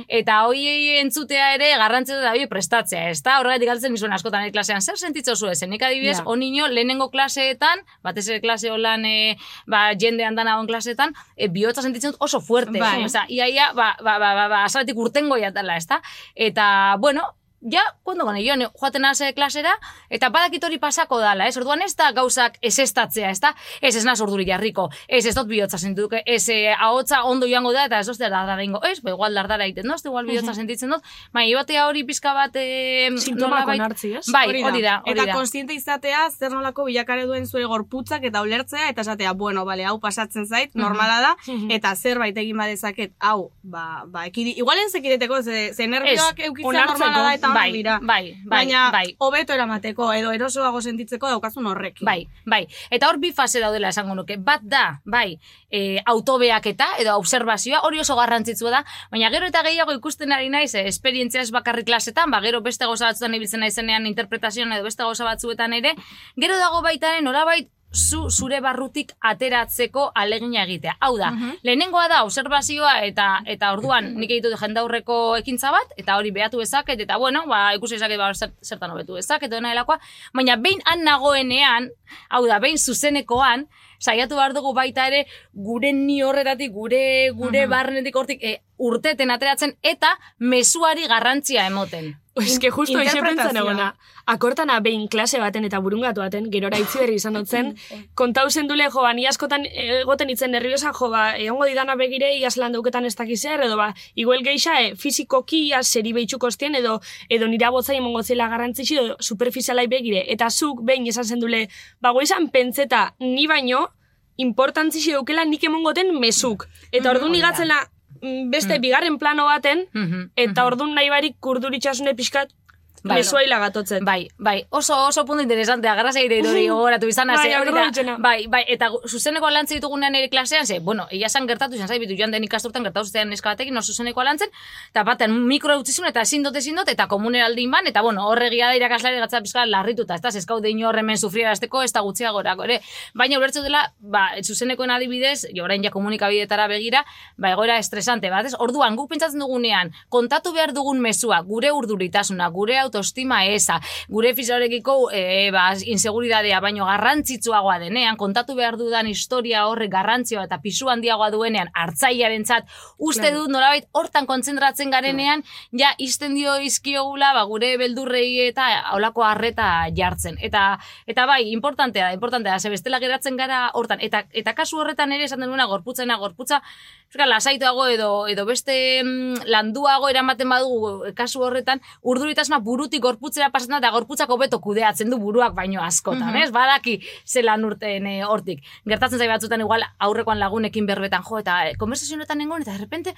eta hoiei entzutea ere garrantzitsua da hoi prestatzea, ez da? Horregatik galtzen nizuen askotan klasean, zer sentitzo zu ezen? Nik adibidez, yeah. onino lehenengo klaseetan, batez ere klase holan e, ba, jende handan hauen klaseetan, e, bihotza sentitzen dut oso fuerte. bai. Osa, iaia, ba, ba, ba, ba, ba, azaletik urtengo jatala, ez da? Eta, bueno, ja, kondo gane, jo, joaten haze klasera, eta badakit hori pasako dala, ez? Orduan ez da gauzak ez estatzea, ez da? Ez ez naz orduri jarriko, ez ez dut bihotza sentiduke, ez e, ahotza ondo joango da, eta ez dut dardara ingo, ez? Ba, igual dardara egiten, no? Ez igual bihotza sentitzen dut, bai, batea hori pizka bat... E, Sintomak nolabait- onartzi, ez? Bai, hori da, hori Eta da. konstiente izatea, zer nolako bilakare duen zure gorputzak eta ulertzea, eta esatea, bueno, bale, hau pasatzen zait, normala da, eta zerbait egin badezaket, hau, ba, ba, ekidi, igualen zekideteko, ze, ze nervioak eukitzea onartzeko, normala da, eta bai, dira. bai, bai, Baina, bai. hobeto eramateko, edo erosoago sentitzeko daukazun horrekin. Bai, bai. Eta hor bi fase daudela esango nuke. Bat da, bai, e, autobeaketa edo observazioa, hori oso garrantzitsua da, baina gero eta gehiago ikusten ari naiz, eh, esperientzia ez bakarrik klasetan, ba, gero beste gauza batzuetan ibiltzen naizenean interpretazioan edo beste gauza batzuetan ere, gero dago baita ere norabait zu zure barrutik ateratzeko alegina egitea. Hau da, lehenengoa da observazioa eta eta orduan nik egiten dut jendaurreko ekintza bat eta hori behatu ezaket eta bueno, ba ikusi ezaket ba zer- zertan hobetu ezaket edo nahelakoa, baina behin han nagoenean, hau da, behin zuzenekoan, saiatu behar dugu baita ere gure ni horretatik, gure gure barrenetik hortik e, urteten ateratzen eta mezuari garrantzia emoten. Eske justo eixe pentsan egona. Akortana behin klase baten eta burungatu baten, gerora itzi berri izan dutzen, kontau zendule, jo, ba, ni askotan egoten itzen nerviosa, jo, ba, egongo didana begire, iaz lan dauketan ez dakiz edo ba, igual geixa, e, fizikoki, iaz seri behitxuko ostien, edo, edo nira botzai emongo zela garrantzitsi, edo superficialai begire, eta zuk behin esan zendule, ba, goizan pentseta, ni baino, importantzixi daukela nik emongoten mesuk. Eta orduan mm, beste bigarren plano baten, Mhm, Eta ordun nahi barik kurduritxasune pixkat Bai. mezuaila gatotzen. Bai, bai, oso oso punto interesante, agarra zeire hori gogoratu izan Bai, agertu Bai, bai, eta zuzeneko lantzen ditugunean ere klasean, ze, bueno, egia san gertatu izan zaibitu joan den ikasturtan gertatu zean neska batekin, no zuzeneko lantzen, eta baten mikro utzizun eta ezin dut ezin dut, eta komuneraldi ban, eta bueno, horregia da irakaslari gatza pizka larrituta, ez da, zeskau de inor hemen sufriarazteko, ez da gutxiagorako ere. Baina ulertzu dela, ba, zuzenekoen adibidez, jo orain ja komunikabidetara begira, ba, egoera estresante bat, ez? Orduan, guk pentsatzen dugunean, kontatu behar dugun mezua, gure urduritasuna, gure autoestima eza, gure fisiorekiko e, ba, inseguridadea, baino garrantzitsuagoa denean, kontatu behar dudan historia horre garrantzioa eta pisu handiagoa duenean, hartzaiarentzat uste dut nolabait hortan kontzentratzen garenean, ja izten dio izkiogula, ba, gure beldurrei eta holako harreta jartzen. Eta eta bai, importantea da, importantea da, ze bestela geratzen gara hortan. Eta, eta kasu horretan ere esan denuna gorputzena, gorputza, Euskal, lasaituago edo, edo beste mm, landuago eramaten badugu kasu horretan, urduritasuna burutik gorputzera pasatzen da, gorputzak hobeto kudeatzen du buruak baino askotan, ez? Badaki zelan urten eh, hortik. Gertatzen zai batzutan igual aurrekoan lagunekin berbetan jo, eta eh, konversazionetan nengoen, eta de repente,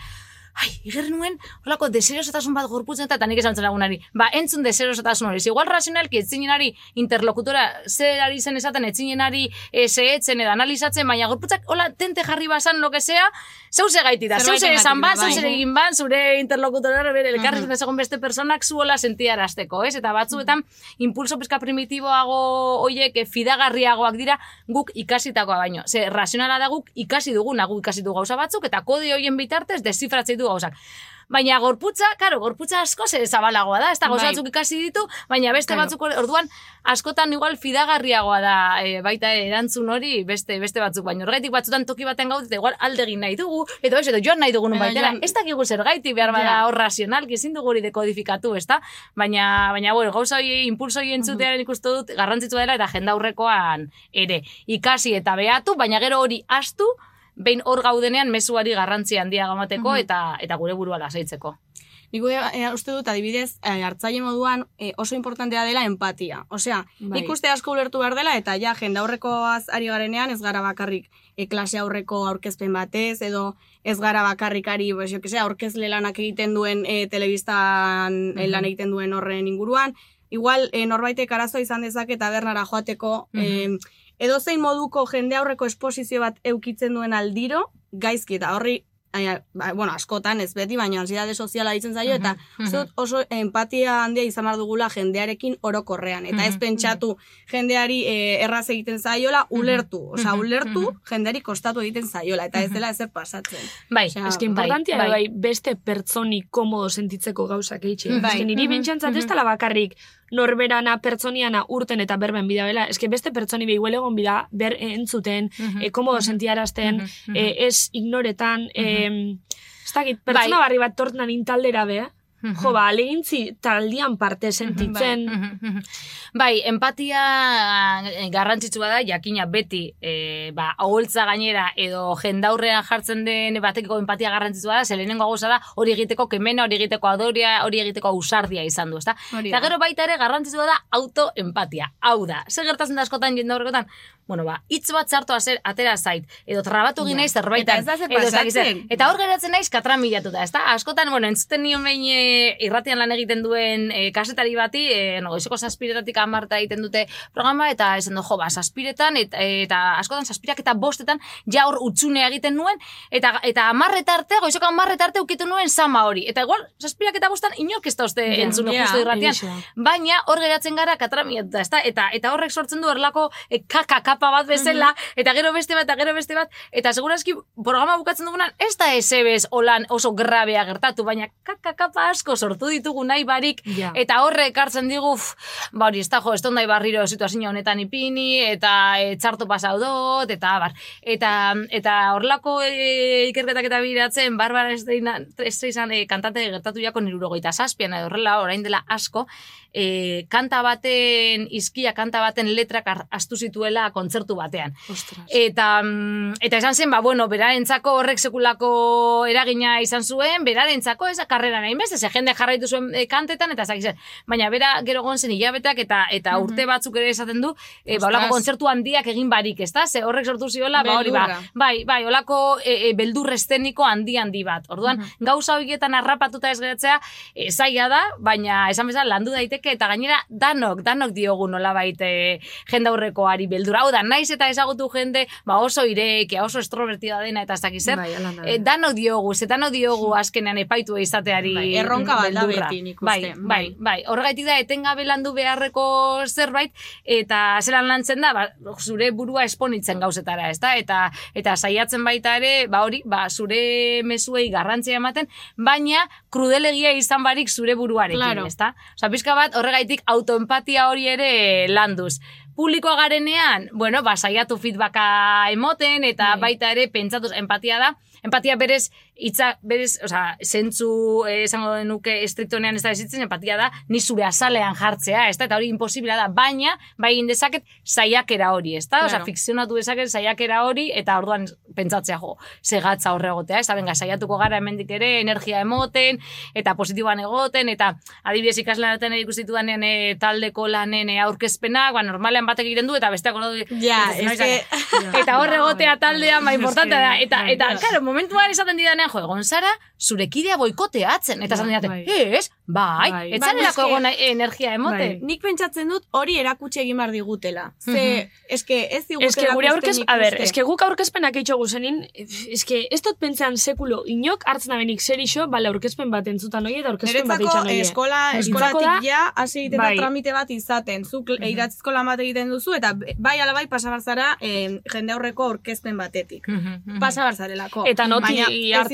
ai, iger nuen, holako deserosotasun bat gorputzen eta, nik esan lagunari, ba, entzun deserosotasun hori, igual razionalki etzinenari interlokutora zer ari zen esaten, etzinenari e, zehetzen edo analizatzen, baina gorputzak hola tente jarri basan lo que sea, zeu ze gaiti da, zeu zer esan ban, zeu zer egin ban, zure interlokutora bere elkarri uh egon beste personak zuola sentiarazteko, ez? Eta batzuetan impulso pizka primitiboago hoiek eh, fidagarriagoak dira guk ikasitakoa baino. Ze razionala da guk ikasi duguna, guk ikasi du gauza batzuk eta kode hoien bitartez desifratzen du gauzak. Baina gorputza, karo, gorputza asko ze zabalagoa da, ez da gauza Bai. ikasi ditu, baina beste Claro. batzuk orduan askotan igual fidagarriagoa da e, baita erantzun hori beste beste batzuk, baina horregatik batzutan toki baten gaude eta igual aldegin nahi dugu, edo ez, edo joan nahi dugun Edo baitera, joan- ez dakigu zergaiti behar bada hor razionalki, ezin dugu hori dekodifikatu, ez da? Baina, baina, bueno, gauza hori, impulso hori entzutearen ikustu dut, garrantzitsua dela eta jendaurrekoan ere. Ikasi eta behatu, baina gero hori astu, behin hor gaudenean mezuari garrantzia handia gamateko eta eta gure burua lasaitzeko. Nik e, uste dut, adibidez, e, hartzaile moduan e, oso importantea dela empatia. Osea, Bai. nik uste asko ulertu behar dela, eta ja, jende aurrekoaz ari garenean, ez gara bakarrik e, klase aurreko aurkezpen batez, edo ez gara bakarrik ari, pues, jo, que sea, aurkezle lanak egiten duen, e, telebistan e, lan egiten duen horren inguruan. Igual, e, norbaitek arazo izan dezake tabernara joateko, e, edo zein moduko jende aurreko esposizio bat eukitzen duen aldiro, gaizki, eta horri Baina, ba, bueno, askotan ez beti, baina ansiedade soziala ditzen zaio, eta uste dut oso empatia handia izan behar dugula jendearekin orokorrean. Eta ez pentsatu jendeari eh, erraz egiten zaiola, ulertu. Osea, ulertu jendeari kostatu egiten zaiola, eta ez dela ezer pasatzen. Bai, Osea, que importantia bai, bai, beste pertsoni komodo sentitzeko gauzak eitxe. Bai. Que niri bentsantzat ez dela bakarrik, norberana pertsoniana urten eta berben bidabela, eske beste pertsoni behi egon bida, ber entzuten, Mhm. e, komodo sentiarazten, Mhm, mhm. e, ez ignoretan, e, ez dakit, Bai. pertsona barri bat tortnan intaldera be, Mhm. Jo, ba, alegintzi taldian parte sentitzen, Mhm. Bai, empatia eh, garrantzitsua da, jakina beti, e, ba, aholtza gainera edo jendaurrean jartzen den batekiko empatia garrantzitsua da, ze lehenengo gauza da, hori egiteko kemena, hori egiteko adoria, hori egiteko ausardia izan du, ezta? Eta gero baita ere garrantzitsua da autoempatia. Hau da, zer gertatzen da askotan jendaurrekotan? Bueno, ba, hitz bat txarto azer, atera zait, edo trabatu egin naiz zerbaitan. Eta ez da zer zer. pasatzen. Eta hor geratzen naiz katramilatuta, ezta? Askotan, bueno, entzuten nion behin e, irratian lan egiten duen e, kasetari bati, e, no, goizeko zazpiretatik amarta egiten dute programa, eta esan du, jo, ba, zazpiretan, eta, eta askotan zazpirak eta bostetan, ja hor utxunea egiten nuen, eta eta amarreta arte, goizeko amarreta arte ukitu nuen sama hori. Eta igual, zazpirak eta bostan, inork ez da uste Ja, entzun ja, justu irratian. egia. Baina hor geratzen gara katramiatuta, ezta? Eta, eta horrek sortzen du erlako e, kaka kapa bat bezala, eta gero beste bat, eta gero beste bat, eta segurazki programa bukatzen dugunan, ez da esebez olan oso grabea gertatu, baina kaka kapa asko sortu ditugu nahi barik, Ja. eta horrek hartzen digu, uf, ba hori, ez da jo, ez nahi barriro situazio honetan ipini, eta e, txarto pasau dut, eta abar. Eta, eta horlako e, ikerketak eta biratzen, Barbara Streisand e, kantante gertatu jako nirurogeita zazpian, horrela, orain dela asko, e, kanta baten, izkia kanta baten letrak astu zituela kontzertu batean. Ostras. Eta, mm, eta esan zen, ba, bueno, berarentzako horrek sekulako eragina izan zuen, berarentzako ez karrera nahi beste, ze jende jarraitu zuen e, kantetan, eta ezak zen. Baina bera gero egon zen hilabeteak eta eta urte batzuk ere esaten du, e, ba, olako kontzertu handiak egin barik, ezta? Ze horrek sortu ziola, ba, hori, ba, bai, bai, olako e, e, beldur esteniko handi handi bat. Orduan, gauza horietan harrapatuta ez geratzea, e, zaila da, baina esan bezala landu daiteke, eta gainera danok, danok diogu nolabait e, jende aurrekoari beldura. Hau da, naiz eta ezagutu jende, ba oso irekia, oso estrovertida dena eta ez dakiz zer. Bai, da. E, danok diogu, ze danok diogu azkenean epaitu izateari Bai, erronka da beldurra. beti, nik Bai, uste. bai, bai. Horregaitik da etengabe landu beharreko zerbait eta zelan lantzen da, ba, zure burua esponitzen gauzetara, ezta? Eta eta saiatzen baita ere, ba hori, ba zure mezuei garrantzia ematen, baina krudelegia izan barik zure buruarekin, Claro. ezta? Osea, pizka bat horregaitik autoempatia hori ere landuz. Publikoa garenean, bueno, ba, saiatu feedbacka emoten, eta baita ere pentsatuz empatia da, empatia berez, hitza berez, osea, zentzu eh, esango nuke estriktonean ez da ezitzen, empatia da, ni zure azalean jartzea, ez da, eta hori imposiblea da, baina, bai egin dezaket, saiakera hori, ez da, Claro. fikzionatu dezaket saiakera hori, eta orduan pentsatzea jo, segatza horregotea, ez? Da, benga, saiatuko gara hemendik ere, energia emoten, eta positiboan egoten, eta adibidez ikaslanetan ikusten ditudanean e, taldeko lanen e, aurkezpenak, ba, normalean batek egiten du, eta besteak hori Ja, dices, es "No, que... eta hor egotea taldean, ba, importante da, eta, eta, claro, momentuan esaten didanean, jo, egon zara, zure kidea boikoteatzen, eta esaten didate, bai. ez, bai, Bai. etzanerako Bai, egon nahi energia emoten. Nik pentsatzen dut hori erakutsi egin behar digutela. Ze, eske ez digutela que gure aurkez, a ber, ikuste. guk aurkezpenak eitxogu zenin, que ez dut pentsan sekulo inok hartzen abenik zer iso, bale aurkezpen bat entzutan hoi eta aurkezpen bat eitxan hoi. eskola, eskolatik da- ja, hasi egiten da Bai. tramite bat izaten. Zuk mm idatzizko lan bat egiten duzu, eta bai ala bai pasa barzara eh, jende aurreko aurkezpen batetik. Pasa barzarelako. Eta noti Baina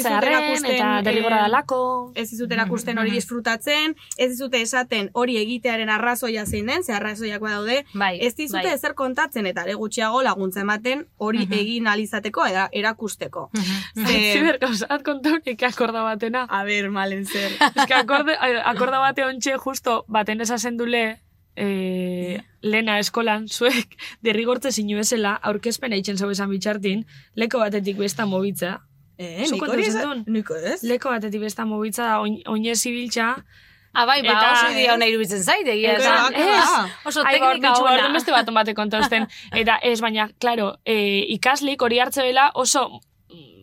arren, erakusten, eta derrigora eh, dalako. ez dizute erakusten hori disfrutatzen, ez dizute esaten hori egitearen arrazoia zein den, ze arrazoiak daude, Bai, ez dizute bai. ezer kontatzen eta are gutxiago laguntza ematen hori egin alizateko eta erakusteko. Ze- Ziber gauzat kontaunik akorda batena. A ber, malen zer. Ez que akorde, akorda bate ontxe justo baten esasen dule e, lena eskolan, zuek derrigortze zinu bezala, aurkezpen eitzen zau esan bitxartin, leko batetik besta mobitza. Eh, nik hori ez, zentun? niko ez. Leko batetik besta mobitza da oin, oinez ibiltza, Ah, bai, ba, Eta- oso idea ona iruditzen zaite, egia Eta- esan. Eta- Ez, oso ba, teknika ona. orduan beste bat bate kontausten. Eta ez, baina, claro, e, ikaslik hori hartze dela oso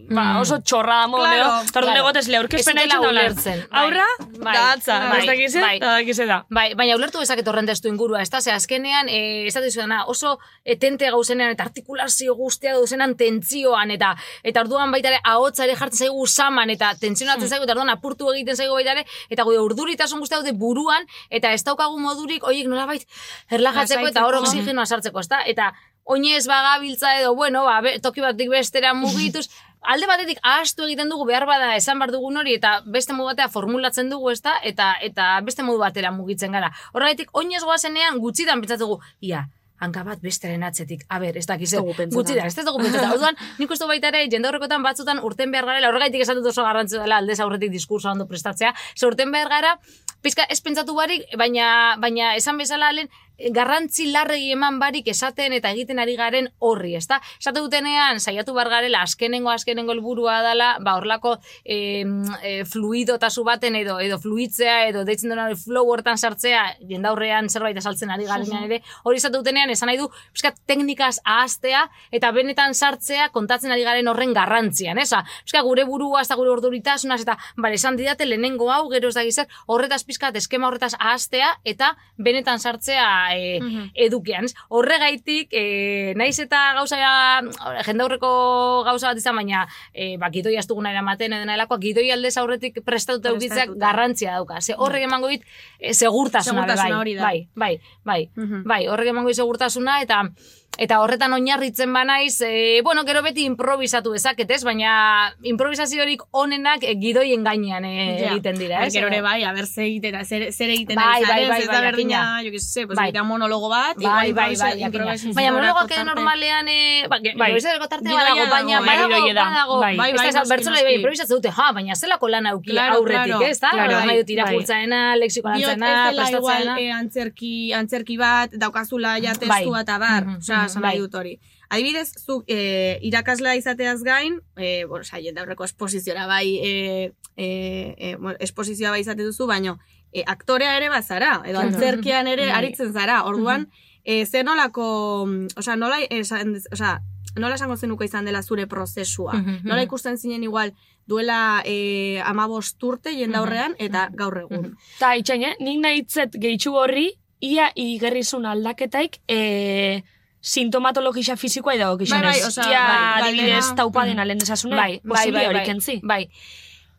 ba, Mm. oso txorra da modelo, Claro, orduan claro. egotez le aurkezpena Ez dutela egiten dola. ulertzen, bai, Aurra, bai, da atza, bai, dakize, bai. da dakize da. Bai, baina ulertu dezaket horren testu ingurua, ez da, ze azkenean, e, ez da dizudana, oso etente gauzenean, eta artikulazio guztia dauzenan tentzioan, eta eta orduan baita ere, ahotsa ere jartzen zaigu saman, eta tentzionatzen zaigu, eta orduan apurtu egiten zaigu baita ere, eta gure urduritasun guztia daude buruan, eta ez daukagu modurik, oiek nolabait, erlajatzeko, eta hor oxigenoa sartzeko, ez da, eta oinez bagabiltza edo, bueno, ba, toki batik bestera mugituz, alde batetik ahaztu egiten dugu behar bada esan bar dugun hori eta beste modu batera formulatzen dugu ezta eta eta beste modu batera mugitzen gara. Horregatik oinez goazenean gutxitan pentsatugu, ia, hanka bat besteren atzetik. A ber, ez dakiz, dugu pentsatzen. gutxi da, ez ez dugu pentsatzen. Orduan, nik uste baita ere, jende horrekotan batzutan urten behar gara, horregaitik esan dut oso garrantzio dela aldez aurretik diskurso ondo prestatzea, ze urten behar gara, pizka ez pentsatu barik, baina, baina esan bezala lehen, garrantzi larregi eman barik esaten eta egiten ari garen horri, ezta? Esate dutenean, saiatu bar garela, azkenengo azkenengo helburua dela, ba, horlako e, e, fluidotasu baten edo edo fluitzea edo deitzen hori flow hortan sartzea, jendaurrean zerbait esaltzen ari garenean ere, hori esate dutenean esan nahi du, pizka teknikaz ahaztea eta benetan sartzea kontatzen ari garen horren garrantzian, eza? Pizka gure burua, eta gure orduritasunaz eta, bale, esan didate lehenengo hau, gero ez da gizar, horretaz pizkat eskema horretaz ahaztea eta benetan sartzea e, edukian. ez? Horregaitik, e, naiz eta gauza, jendaurreko gauza bat izan, baina e, ba, gidoi astuguna eramaten edo nahelakoa, gidoi aldez aurretik prestatuta Prestatuta. garrantzia dauka. Ze horrek emango dit e, segurtasuna, Segurtasuna bai, hori da. bai, bai, bai, Mhm. bai, horrek emango dit segurtasuna eta eta horretan oinarritzen banaiz, e, bueno, gero beti improvisatu dezaket, ez? Baina improvisaziorik onenak e, gidoien gainean e, Ja. egiten dira, ez? Gero ere bai, a ber, zer egiten, zer, zer egiten Bai, bai, bai, ez bai, da berdina, jakina. jo que sé, pues Bai. monologo bat, Bai, bai, bai, improvisa- jakina. improvisaziorako Baina monologoak ere tarte. normalean, eh, ba, Bai. badago, baina dago, badago, badago. Bai. Bai, bai, noski. bai, improvisatzen dute, ha, baina zelako lan Claro, aurretik, ez da? Claro, bai, nahi dut bai. irakurtzaena, Diot, lexikolantzena, ez dela igual eh, antzerki, antzerki bat, daukazula ja testua Bai. eta bar, Esan bai. nahi dut hori. Adibidez, zuk eh, irakaslea izateaz gain, eh, bueno, osea, jende aurreko esposiziora bai, eh, eh, bueno, esposizioa bai izate duzu, baino, eh, aktorea ere bazara, edo antzerkian ere Bai. aritzen zara, orduan, eh, ze nolako, osea, nola, esan, osea, nola esango zenuko izan dela zure prozesua? Nola ikusten zinen igual duela eh, amabost urte jendaurrean eta gaur egun. Ta itxain, eh? nik nahitzet gehitxu horri, ia igerrizun aldaketaik, e, sintomatologia fisikoa edo Bai, bai, osea, ia bai, adibidez galdera. taupadena lehen desasune, Bai, bai, posible bai, hori bai, kentzi. bai.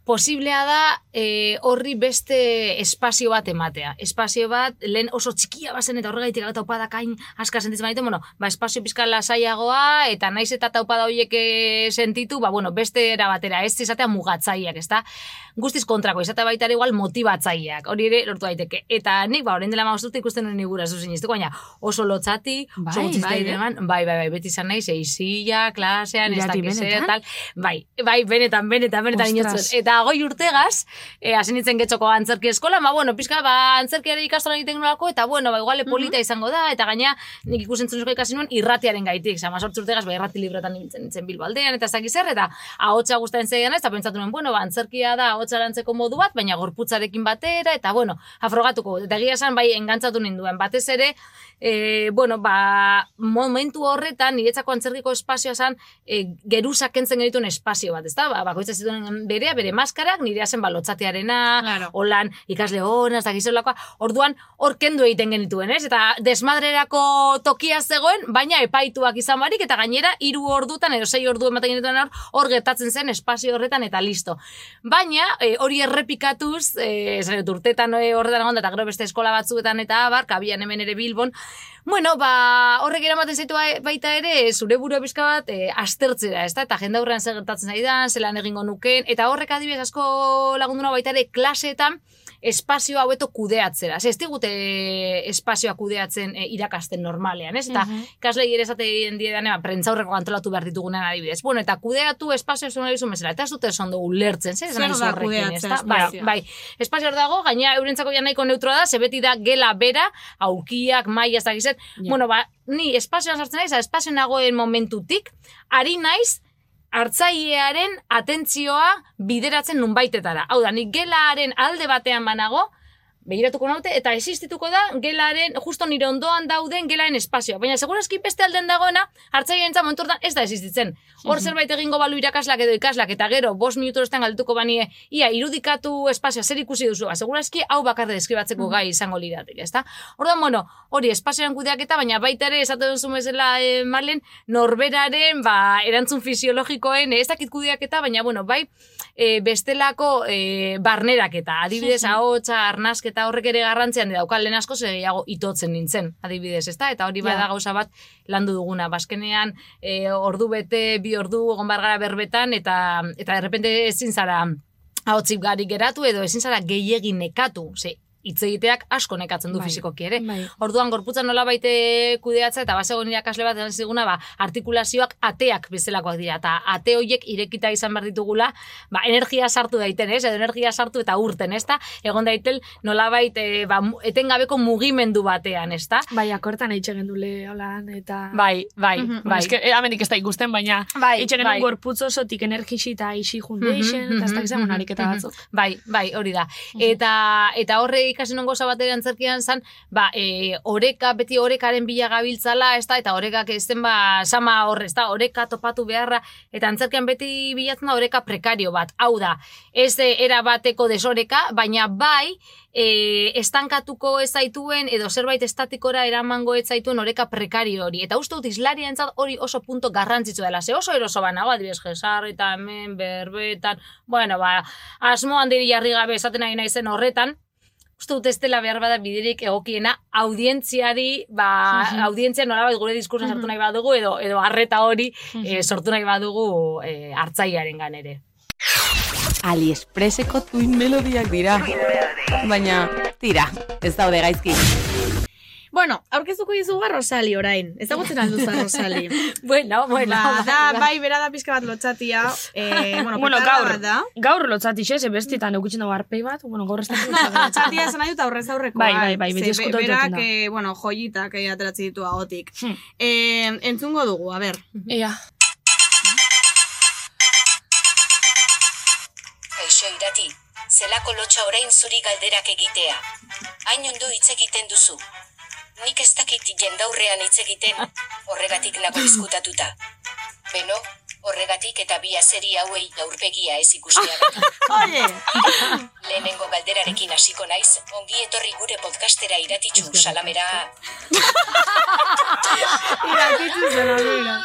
Posiblea da eh, horri beste espazio bat ematea. Espazio bat, lehen oso txikia bazen eta horregaitik eta taupadak hain aska sentitzen baita, bueno, ba, espazio pizkal lasaiagoa eta naiz eta taupada horiek eh, sentitu, ba, bueno, beste era batera, ez izatea mugatzaileak, ezta? Guztiz kontrako, izatea baita ere igual motibatzaileak, hori ere lortu daiteke. Eta nik, ba, orain dela mausturte ikusten nuen igura zuzen baina oso lotzati, oso Bai, gutxi bai, bai, eh? bai, bai, bai, beti izan naiz, eizia, klasean, ez Irati, dakiz, zer, benetan? tal, bai, bai, benetan, benetan, benetan Ostras. inotzuen. Eta goi urtegaz, eh, hasi nintzen getxoko antzerki eskola, ba, bueno, pizka, ba, antzerkiare ikastola egiten nolako, eta, bueno, ba, iguale polita izango da, eta gaina, nik ikusentzunezko ikasi nuen irratiaren gaitik, zama, sortzu urtegaz, ba, irrati libretan nintzen, nintzen bilbaldean, eta ez dakiz zer, eta ahotsa gustatzen zeidan ez, eta pentsatu nuen, bueno, ba, antzerkia da ahotsa lantzeko modu bat, baina gorputzarekin batera, eta, bueno, afrogatuko, eta egia esan, bai, engantzatu ninduen, batez ere, e, bueno, ba, momentu horretan, niretzako antzerkiko espazioa zen, e, geruza kentzen genituen espazio bat, ezta? Ba, bakoitza zituen berea, bere maskarak, nirea zen balotzatearena, Claro. holan ikasle honaz, da gizolakoa, orduan hor kendu egiten genituen, ez? Eta desmadrerako tokia zegoen, baina epaituak izan barik, eta gainera hiru ordutan edo sei ordu ematen genituen hor, hor gertatzen zen espazio horretan eta listo. Baina e, hori errepikatuz, e, esan dut, urtetan e, horretan egon eta gero beste eskola batzuetan eta abar, kabian hemen ere Bilbon, Bueno, ba, horrek eramaten zaitu bai- baita ere, zure burua pizka bat, e, aztertzera, ez da? Eta jende aurrean zer gertatzen zaidan, zelan egingo nukeen, eta horrek adibidez asko lagunduna baita ere klaseetan, espazio haueto kudeatzera. Ze, ez digute espazioa kudeatzen e, irakasten normalean, ez? Eta ikaslei ere esaten diedan, eba, prentzaurreko antolatu behar ditugunean adibidez. Bueno, eta kudeatu espazio zuen hori bezala, eta ez dute ondo ulertzen, zer? Zer da kudeatzea Bai, bai, espazio hor dago, gaina eurentzako ja nahiko neutroa da, ze beti da gela bera, aukiak, maia, ez dakizet. Bueno, ba, ni espazioan sartzen naiz, espazio nagoen momentutik, ari naiz, hartzailearen atentzioa bideratzen nunbaitetara. Hau da, nik gelaren alde batean banago, begiratuko naute, eta existituko da gelaren, justo nire ondoan dauden gelaren espazioa. Baina segurazki beste alden dagoena, hartzailearen momentu hortan ez da existitzen. Hor zerbait egingo balu irakaslak edo ikaslak, eta gero, bost minutu ostean galduko banie, ia, irudikatu espazioa, zer ikusi duzu, ba, segurazki hau bakarra deskribatzeko gai izango lirateke, ezta? Orduan, bueno, hori espazioan kudeaketa, baina baita ere, esate duzu bezala, eh, Marlen, norberaren, ba, erantzun fisiologikoen, ez dakit kudeaketa, baina, bueno, bai, e, bestelako e, barneraketa, adibidez, ahotsa, arnasketa, eta horrek ere garrantzian dauka lehen asko gehiago itotzen nintzen, adibidez, ezta? Eta hori bada gauza bat landu duguna. Baskenean, e, ordu bete, bi ordu egon bar gara berbetan, eta, eta errepente ezin zara ahotzip gari geratu, edo ezin zara gehiegi nekatu, ze hitz egiteak asko nekatzen du Bai. fizikoki ere. Bai. Orduan gorputza nola baite kudeatza eta basegon irakasle bat esan ziguna, ba, artikulazioak ateak bezalakoak dira, eta ate horiek irekita izan behar ditugula, ba, energia sartu daiten, ez? Edo energia sartu eta urten, ez da? Egon daitel nolabait e, ba, mu- etengabeko mugimendu batean, ez da? Bai, akortan eitxe gendule holan, eta... Bai, bai, Bai. bai. Ez que, eh, amendik ez da ikusten, baina Bai, eitxe bai. gorputz osotik energisi eta isi jundeixen, eta ez da izan ariketa batzuk. Bai, bai, hori da. Eta eta horre ikasi non goza bat ere antzerkian zan, ba, e, oreka, beti orekaren bila gabiltzala, ez da, eta orekak ez den ba, sama horre, ez da, oreka topatu beharra, eta antzerkian beti bilatzen da oreka prekario bat. Hau da, ez e, era bateko desoreka, baina bai, e, estankatuko ez zaituen, edo zerbait estatikora eramango ez zaituen oreka prekario hori. Eta uste dut islaria hori oso punto garrantzitsu dela, ze oso eroso banago, adibidez, jesarri eta hemen, berbetan, bueno, ba, asmo handiri jarri gabe esaten nahi naizen horretan, uste dut ez dela behar bada biderik egokiena audientziari, ba, audientzia nolabait gure diskursa sartu nahi badugu, edo, edo arreta hori eh, sortu nahi badugu eh, hartzaiaren ere. AliExpresseko tuin melodiak dira. Baina, tira, ez daude gaizki. Bueno, aurkezuko dizuga Rosali orain. Ez dagoetzen alduza Rosali. bueno, bueno. Ba, da, bai, bera da pizka bat lotxatia. Eh, bueno, Bueno, gaur, bat da. gaur lotzatixe, ze bestitan eukitzen dago arpei bat, bueno, gaur ez da. Lotxatia esan nahi dut aurrez aurrekoa. Bai, bai, bai, beti Ze eskutu Berak, eh, bueno, joyitak eh, ateratzi ditu ahotik. Hmm. Eh, entzungo dugu, a ber. Ea. Kaixo irati, zelako lotxa orain zuri galderak egitea. Hain ondo hitz egiten duzu. Nik ez dakit jendaurrean hitz egiten, horregatik nago izkutatuta. Beno, horregatik eta bi azeri hauei aurpegia ez ikusteagatik. Oye! Lehenengo galderarekin hasiko naiz, ongi etorri gure podcastera iratitxu salamera. Iratitzu salamera.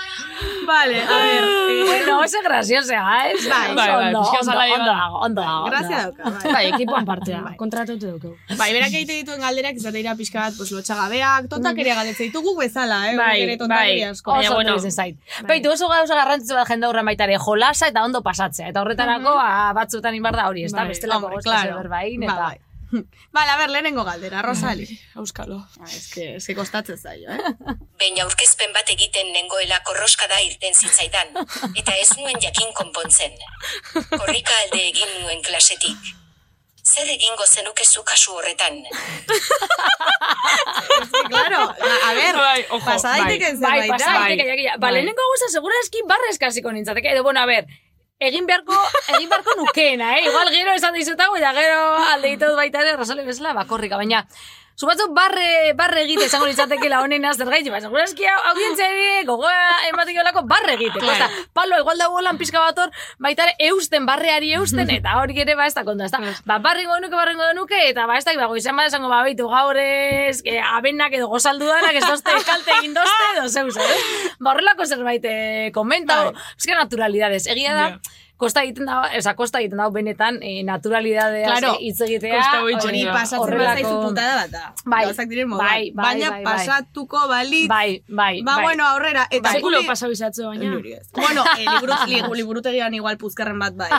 Vale, a ver. Eh, bueno, oso graciosa, eh? Bai, bai, ondo, pixka ondo, ondo, bat. dago, ondo, dago, Grazia ondo. dauka, bai. Bai, ekipoan partea, kontratatu dugu. Bai, berak egite dituen galderak izateira pixka bat, pues, lotxagabeak, tontak ere galdetze ditugu bezala, eh? Bai, tontakeria bai. asko. Oso ondo bueno. zait. Baitu oso gauza garrantzitsu da jende horren baita ere, jolasa eta ondo pasatzea. Eta horretarako, ba, batzuetan inbar da hori, ez da, Bai, bestelako gozka claro. zerbain, Ba, eta... bai. Vale, a ver, lehenengo galdera, Rosali. Euskalo. Ah, es que, es que kostatzen zaio, eh? Behin aurkezpen bat egiten nengoela korroskada irten zitzaidan, eta ez nuen jakin konpontzen. Korrika alde egin nuen klasetik. Zer egingo zenukezu kasu horretan? claro, a ver, Bai, ojo, pasa daiteke Bai, zerbait pasa da. daiteke, jakia. Ba, bai. lehenengo gauza, segura eski barra eskasiko nintzateke. Edo, bueno, a ver, egin beharko, egin beharko nukeena, eh? Igual gero esan dizutago, eta gero alde dut baita ere, rasale bezala, bakorrika, baina... Zu batzuk barre, barre egite esango litzatekela honena zer gaiti, baina segura audientzia ere gogoa ematik olako barre egite. Claro. Claro. Palo, igual da bolan pizka bat hor, baita ere eusten, barreari eusten, eta hori ere ba ez da konta, ez da. Ba, barringo nuke, barringo nuke, eta ba ez da, ba, goizan bat esango, ba, baitu, gaur ez, que abenak edo gozaldu danak, ez dozte kalte egin dozte, edo zeus, eh? Ba, horrelako zerbait eh, komenta, Bai. ez que naturalidades. Egia da, kosta egiten da, esa kosta egiten da benetan eh, naturalidadea Claro, hitz egitea. Hori da. pasatzen bazaizu putada bat da. Bai, Gauzak diren moduan. bai, bai, Baina bai, bai. pasatuko balit. Bai, bai, Ba, bai. bueno, aurrera. Eta Sekulo guri- pasau izatzu, baina. Bueno, eh, liburu, li, liburutegian igual puzkarren bat bai.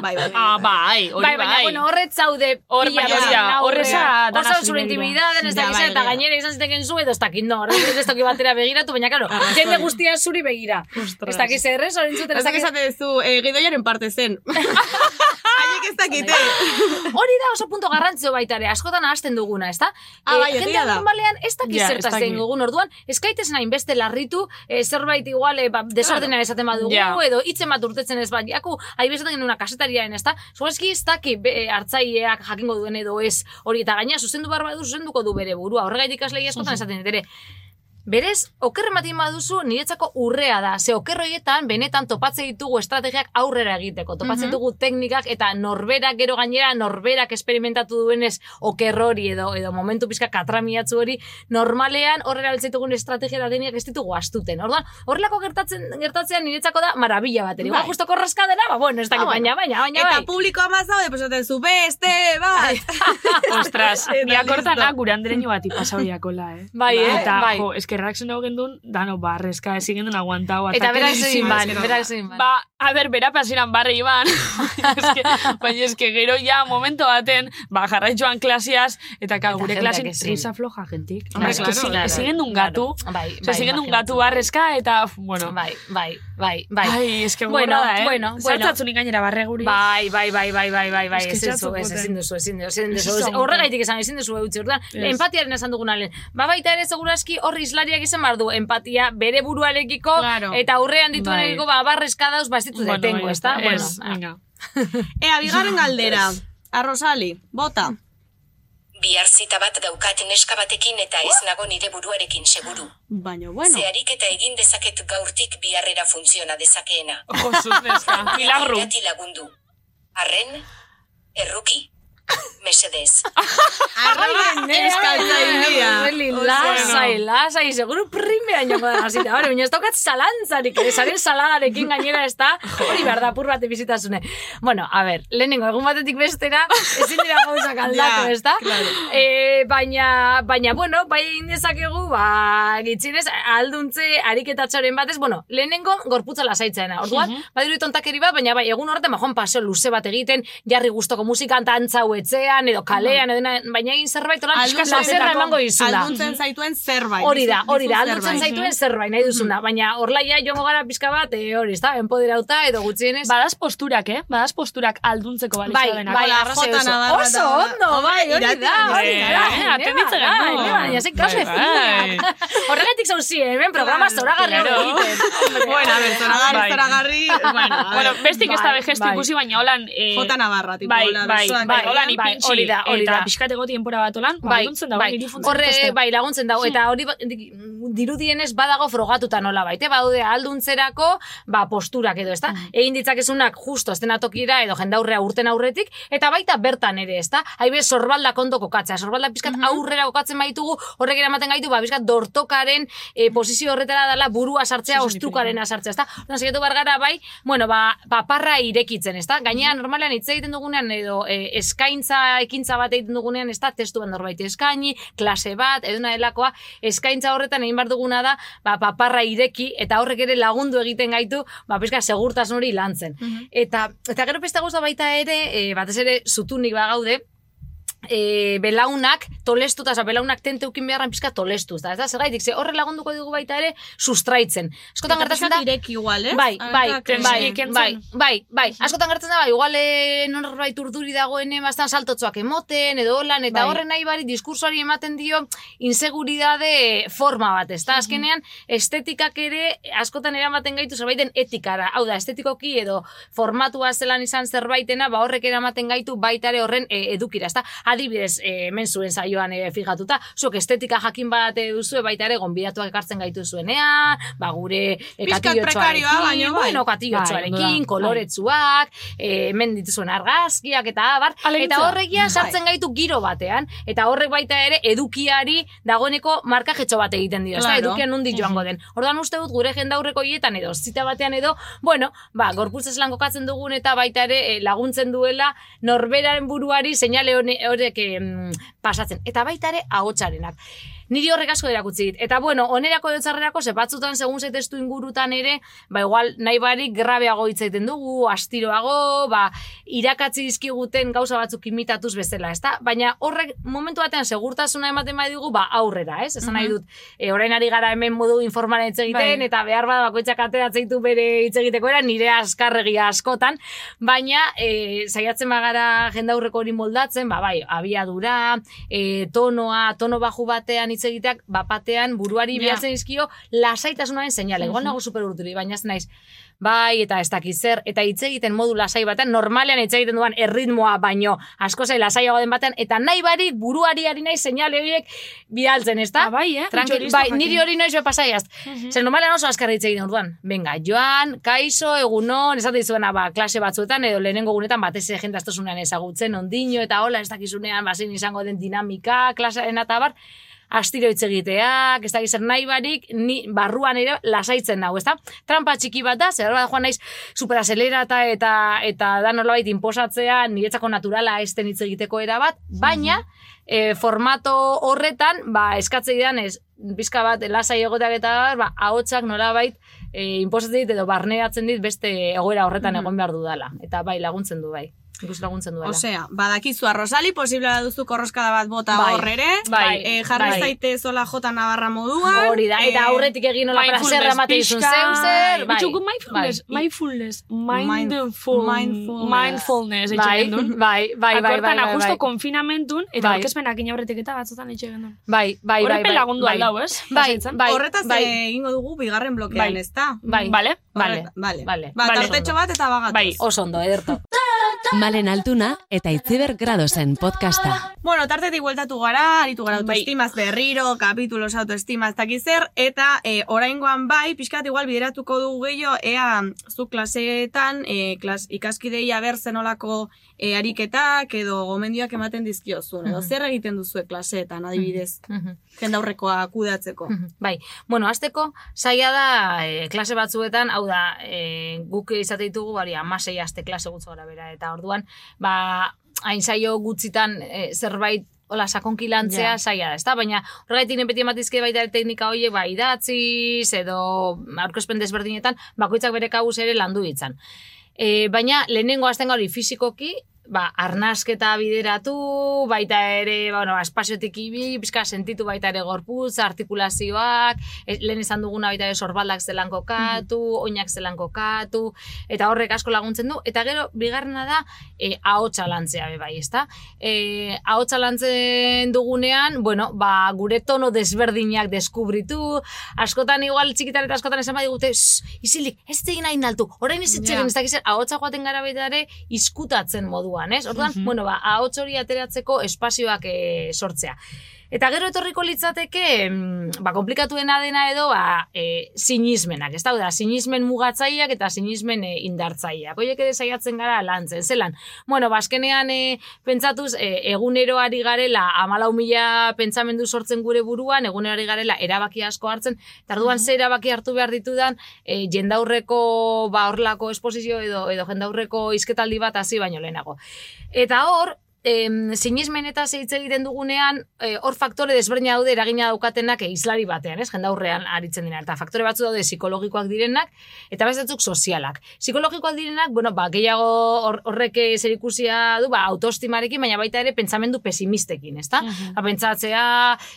Bai, bai. Ah, bai, hori bai, baina, bueno, horret zaude Hor, baina, horreza Oso zure intimidaden ez dakiz bai, eta bai. gainera izan ziteken zu edo ez dakit no, ez toki batera begiratu, baina claro, jende guztia zuri begira. Ez dakiz errez, hori entzuten, Ez ez dakiz eh, gidoiaren parte zen. Haiek ez dakite. Hori da oso punto garrantzio baita ere, askotan ahazten duguna, ezta? Ah, bai, jende egia da. normalean ez dakiz ez zertaz egin dugun orduan, eskaitezen beste larritu, eh, zerbait igual eh, ba, desordenean esaten badugu, Ja. edo hitzen bat urtetzen ez bat, jaku, ahi bezaten genuen kasetariaren, ezta? Zuezki ez daki eh, hartzaileak jakingo duen edo ez hori, eta gaina zuzendu behar badu zuzenduko du bere burua, horregaitik ikasleia askotan esaten dut ere. Berez, oker ematen baduzu niretzako urrea da. Ze oker horietan benetan topatze ditugu estrategiak aurrera egiteko. Topatzen Mhm. ditugu teknikak eta norberak gero gainera norberak esperimentatu duenez oker hori edo edo momentu pizka katramiatzu hori normalean horrela beltzaitugun estrategia da deniak ez ditugu astuten. Orduan, horrelako gertatzen gertatzean niretzako da marabila bat. Igual Bai. justo korraska dena, ba bueno, ez dakit Ah, bueno. baina, baina, baina, Eta bai. publikoa mazau, pues esaten zu, beste, bai. Ostras, Eta ni akortana listo. gure andereño bat ipasa horiakola, eh? Bai, eh? Eta, Bai. jo, eskerrak zen dago gendun, dano, barrezka, ezin gendun aguantau. Eta berak egin ban, berak egin ban. Ba, a ber, bera pasiran barre iban. baina eske gero ja momento baten, ba, jarraitxoan klasiaz, eta ka, gure klasen risa floja jentik. Hombre, claro, ezin- claro, gendun gatu. Bai, bai, ezin gendun gatu barrezka, eta, bueno. Bai, bai, bai, bai. Ai, eske Bueno, da, eh? bueno, bueno. Zartatzunik gainera barre guri. Bai, bai, bai, bai, bai, bai, bai, duzu, ez, poten. ezin duzu, ezin duzu, ezin Ez duzu, horregaitik esan, ezin duzu eutzi, orduan, Ez. empatiaren esan duguna lehen. Ba baita ere, segurazki, horri islariak izan behar du, empatia bere buruarekiko, Claro. eta aurrean Bai. dituenekiko, ba, barrezka dauz, ba, ez ditu Bueno, detengo, bai, ez da? Bueno, venga. Ea, bigarren galdera. Arrosali, bota. Bihar zita bat daukat neska batekin eta ez nago nire buruarekin seguru. Baina, bueno. Zeharik eta egin dezaket gaurtik biharrera funtziona dezakeena. Josuz, neska, milagru. Lagundu. Arren, erruki, mesedez. Arroba euskaltzaindia. Really, lasai, lasai, seguru primean joko da hasita. Hore, baina ez daukat zalantzarik, ere, zaren saladarekin gainera ez da, hori behar da, pur bat bizitasune. Bueno, a ver, lehenengo, egun batetik bestera, ezin dira gauzak aldatu, Ja, ez da? E, baina, baina, bueno, bai egin dezakegu, ba, gitzinez, alduntze ariketatxoren batez, bueno, lehenengo gorputza lasaitzena. Orduan, badiru tontakeri bat, baina bai, egun horretan, bajoan paseo luze bat egiten, jarri gustoko musikan, tantzau etxean, edo kalean, edo na- baina egin zerbait, Alduntzen laserra zaitako- emango izula. Alduntzen zaituen zerbait. Hori da, hori da, zerbait. zaituen zerbait nahi duzuna, baina horlaia joango gara pizka bat, e, hori, ez da, empoderauta edo gutxienez. Badaz posturak, eh? Badaz posturak alduntzeko balitza Bai, denak. bai, Hola, arrazoi Jota oso. Ondo, bai, hori da, hori bai, da. eh, atenditzen gaitu. Baina, ze kasu Bai, bai. Horregatik zauzi, hemen programa zoragarri egiten. Bueno, a ver, zoragarri, Bai. zoragarri, bueno, bestik ez da Bai, begestu bai. ikusi, baina holan... Eh, Jota Navarra, tipo, bai, hola, bai, bai, bai, bai, ipintxi, hori da, hori da. pixkateko tiempora bat holan, ba, Bai, dago, bai, horre, bai, laguntzen dago, eta hori ba- di- dirudienez badago frogatuta nola baite, badaude alduntzerako, ba, posturak edo, ezta? Egin ditzakezunak justo estenatokira edo jendaurrea urten aurretik, eta baita bertan ere, ezta? Haibe sorbaldak ondo kokatzea, sorbaldak pizkat aurrera kokatzen baitugu, horrek eramaten gaitu, ba, pizkat dortokaren eh, posizio horretara dela burua sartzea, ostrukaren sartzea, ezta? Orduan, saiatu bargara bai, bueno, ba, paparra irekitzen, ezta? Gainera, normalean hitz egiten dugunean edo eh, eskaintza ekintza bat egiten dugunean, ezta? Testuan norbait eskaini, klase bat, edo delakoa, eskaintza horretan egin behar duguna da, ba, paparra ireki, eta horrek ere lagundu egiten gaitu, ba, pizka, segurtasun hori lantzen. Eta, eta gero pesta gauza baita ere, e, batez ere, zutunik bagaude, e, belaunak tolestuta, oza, belaunak tenteukin beharran pizka tolestu, ez da, zergaitik, ze horre lagunduko digu baita ere, sustraitzen. Askotan gertatzen da, ireki igual, ez? Bai, bai, bai, eh, bai, bai, bai. Askotan gertzen da, bai, igual eh, norbait urduri dagoen bastan saltotzoak emoten, edo holan, eta horren nahi bari diskursoari ematen dio inseguridade forma bat, ez da? Azkenean, estetikak ere askotan eramaten gaitu zerbaiten etikara. Hau da, estetikoki edo formatua zelan izan zerbaitena, ba horrek eramaten gaitu baita ere horren e, edukira, ez da? Adibidez, e, hemen zuen saioan e, fijatuta, zuek estetika jakin bat e, duzue baita ere gonbidatuak ekartzen gaitu zuenean, ba gure e, prekarioa, baino bai. bueno, Bai, katillotxoarekin, ondo da, koloretsuak, eh, hemen dituzuen argazkiak eta abar, eta horregia sartzen gaitu giro batean, eta horrek baita ere edukiari dagoeneko markajetxo bat egiten dio, ezta Claro. edukian nundi joango den. Orduan uste dut gure jendaurreko hietan edo zita batean edo, bueno, ba, gorputz eslan kokatzen dugun eta baita ere eh, laguntzen duela norberaren buruari seinale hone- horrek em, pasatzen. Eta baita ere ahotsarenak. Niri horrek asko erakutsi dit. Eta bueno, onerako edo txarrerako, ze batzutan segun ze testu ingurutan ere, ba igual nahi barik grabeago hitz egiten dugu, astiroago, ba irakatzi dizkiguten gauza batzuk imitatuz bezala, ezta? Baina horrek momentu batean segurtasuna ematen bai digu, ba aurrera, ez? Esan nahi dut, e, orain ari gara hemen modu informalen hitz egiten, Bai. eta behar bada bakoitzak ateratzen ditu bere hitz egiteko era, nire askarregia askotan, baina e, saiatzen bagara jendaurreko hori moldatzen, ba bai, abiadura, e, tonoa, tono baju batean hitz egiteak bapatean buruari Ja. bilatzen dizkio lasaitasunaren seinale. Igual Mhm. nago super urturi, baina ez naiz bai eta ez dakit zer eta hitz egiten modu lasai batean normalean hitz egiten duan erritmoa baino asko zai lasaiago den batean eta nahi barik buruari ari nahi seinale horiek bidaltzen, ezta? Ah, bai, eh? Tranquil, ez bai, niri hori noiz pasaiaz. Mhm. Zer normalean oso azkar hitz egiten orduan. Venga, joan, kaizo, egunon, esate dizuena ba, klase batzuetan edo lehenengo gunetan batez ere jende astosunean ezagutzen ondino eta hola ez dakizunean bazin izango den dinamika, klasearen eta bar, astiro hitz egiteak, ez dakiz zer nahi barik, ni barruan ere lasaitzen nau, ezta? Trampa txiki bat da, zer joan naiz superazelerata eta eta da nolabait inposatzea niretzako naturala esten hitz egiteko era bat, baina e, formato horretan, ba, eskatzei dan ez, bizka bat, lasai egoteak eta ba, ahotsak nolabait e, inposatzen dit edo barneratzen dit beste egoera horretan egon behar dudala. Eta bai, laguntzen du bai. Ikus laguntzen duela. Osea, badakizu arrosali, posible da duzu korroskada bat bota Bai, hor ere. bai, eh, jarri bai. zaite zola jota nabarra moduan. Hori da, eta eh, aurretik egin nola mindfulness praserra emate izun zeu zer, bai. Itxuko mindfulness, bai. mindfulness, mindful, mindfulness. mindfulness, Bai, bai, bai, bai, bai, bai, justo bai. konfinamentun, eta Bai. aurkezpenak inaurretik eta batzutan etxe gendun. Bai, bai, bai, Horrepen bai. lagundu bai. aldau, ez? Bai, bai, Horretaz bai. egingo dugu bigarren blokean, Bai. ezta? Bai. Vale? Vale. Horret- Vale. Vale. Ba, Vale. tartetxo bat eta bagatoz. Bai. Oso ondo, ederto. Malen Altuna eta Itziber Gradosen podcasta. Bueno, tartetik bueltatu gara, aritu gara Bai. autoestimaz berriro, kapitulos autoestima ez dakiz zer, eta e, oraingoan bai, pixkat igual bideratuko dugu gehiago, ea zu klaseetan, e, klas, ikaskidei aber zenolako e, ariketak edo gomendioak ematen dizkiozun, edo zer egiten duzue klaseetan, adibidez, Mhm. jendaurrekoa kudeatzeko. Bai, bueno, azteko, zaila da e, klase batzuetan, hau da, e, guk izate ditugu, bari, amasei aste klase gutxo gara bera, eta orduan, ba, hain zaio gutxitan e, zerbait Ola, sakonkilantzea Ja. zaila da, ezta? Baina horregatik nien beti ematizke baita teknika horiek, ba, idatziz, edo aurkezpen desberdinetan, bakoitzak bere kabuz ere landu ditzan. E, baina lehenengo azten hori fizikoki, ba, arnasketa bideratu, baita ere, bueno, espaziotik ibi, pizka sentitu baita ere gorputz, artikulazioak, e, lehen izan duguna baita ere sorbaldak zelan kokatu, oinak zelan kokatu, eta horrek asko laguntzen du, eta gero, bigarrena da, e, ahotsa lantzea be bai, ezta? E, ahotsa lantzen dugunean, bueno, ba, gure tono desberdinak deskubritu, askotan igual txikitan eta askotan esan badigute, isilik, ez egin hain altu, orain ez Ja. egin, ez dakiz, ahotsa joaten gara baita ere, izkutatzen moduan, ez? Orduan, bueno, ba, ahots hori ateratzeko espazioak e, sortzea. Eta gero etorriko litzateke, mm, ba, komplikatuena dena edo, ba, e, sinismenak, ez da, da, sinismen mugatzaileak eta sinismen e, indartzaileak. Hoiek ere saiatzen gara lantzen, zelan. Bueno, ba, azkenean e, pentsatuz, e, egunero ari garela, amalau mila pentsamendu sortzen gure buruan, egunero ari garela, erabaki asko hartzen, eta orduan ze erabaki hartu behar ditudan, e, jendaurreko, ba, horlako esposizio edo, edo jendaurreko izketaldi bat hasi baino lehenago. Eta hor, em, sinismen eta hitz egiten dugunean, e, hor faktore desberdina daude eragina daukatenak e, islari batean, ez? Jendaurrean aritzen dira. Eta faktore batzu daude psikologikoak direnak, eta beste batzuk sozialak. Psikologikoak direnak, bueno, ba, gehiago hor- horrek zerikusia du, ba, autoestimarekin, baina baita ere pentsamendu pesimistekin, ezta? Ba, pentsatzea,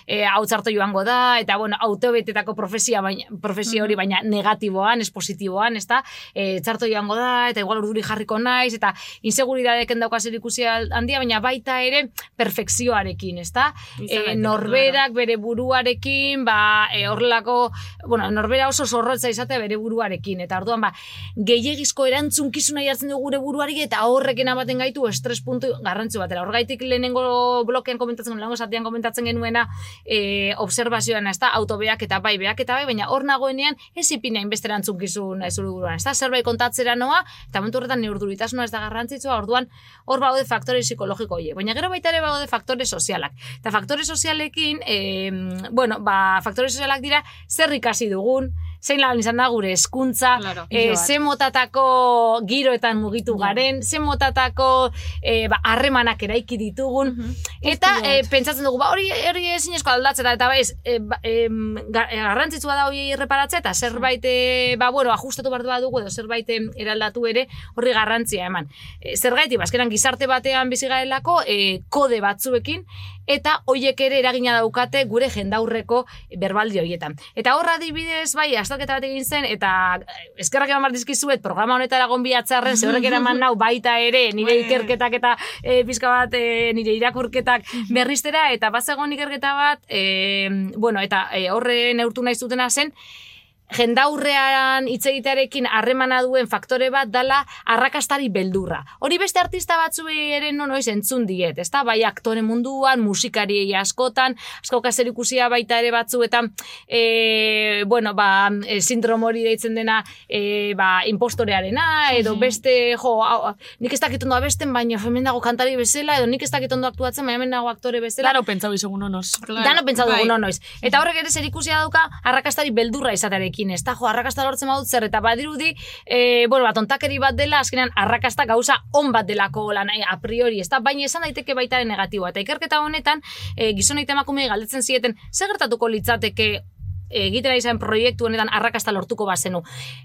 e, hau txarto joango da, eta, bueno, autobetetako profesia, baina, profesio hori, baina negatiboan, ez positiboan, ezta? E, txarto joango da, eta igual urduri jarriko naiz, eta inseguridadeken dauka zerikusia handia, baina baita ere perfekzioarekin, ezta? E, norberak bere buruarekin, ba, e, horrelako, bueno, norbera oso zorrotza izatea bere buruarekin, eta orduan, ba, gehiagizko erantzunkizuna jartzen dugu gure buruari, eta horrekin amaten gaitu estres puntu garrantzu batera. Horgaitik lehenengo blokean komentatzen, lehenengo zatian komentatzen genuena, e, observazioan, ez da, autobeak eta bai, beak eta bai, baina hor nagoenean, ez ipina inbeste erantzunkizun ez buruan, ez da, zerbait kontatzera noa, eta momentu horretan neurduritasuna ez da garrantzitsua, orduan, hor baude faktore psikologiko horiek. Baina gero baita ere baude faktore sozialak. Eta faktore sozialekin, e, bueno, ba, faktore sozialak dira, zer ikasi dugun, zein lan izan da gure hezkuntza, Claro, e, ze motatako giroetan mugitu garen, ze motatako e, ba, harremanak eraiki ditugun, eta e, pentsatzen dugu, ba, hori, hori ezinezko aldatzeta, eta bai, e, ba, em, ga- e, garrantzitsua da hori erreparatzea, eta zerbait, e, ba, bueno, ajustatu behar dugu, edo zerbait eraldatu ere, horri garrantzia eman. E, zergaiti, bazkeran gizarte batean bizi garelako, e, kode batzuekin, eta hoiek ere eragina daukate gure jendaurreko berbaldi horietan. Eta horra adibidez, bai, azterketa bat egin zen, eta eh, eskerrak eman dizkizuet programa honetara gonbiatzarren, ze horrek eraman nau baita ere, nire ikerketak eta e, pizka bat, e, nire irakurketak berriztera, eta bazegoen ikerketa bat, e, bueno, eta e, horre neurtu nahi zutena zen, jendaurrean hitz egitearekin harremana duen faktore bat dala arrakastari beldurra. Hori beste artista batzuei ere no noiz entzun diet, ezta? Bai aktore munduan, musikariei askotan, asko kaser ikusia baita ere batzuetan, e, bueno, ba, e, sindromo hori deitzen dena, e, ba, impostorearena, edo beste, jo, hau, nik ez dakit ondo abesten, baina hemen dago kantari bezala, edo nik ez dakit ondo aktuatzen, baina hemen dago aktore bezala. Claro, pentsau izugun onoz. Dano pentsatu bai. dugu noiz. Eta horrek ere zer ikusia dauka arrakastari beldurra izatearekin, ez da, jo, arrakasta lortzen badut zer, eta badirudi, e, bueno, bat ontakeri bat dela, azkenean arrakasta gauza on bat delako lan eh, a priori, ez da, baina esan daiteke baita negatiboa. Eta ikerketa honetan, e, gizon eta emakumei galdetzen zieten, zer gertatuko litzateke egiten ari zen proiektu honetan arrakasta lortuko bazenu.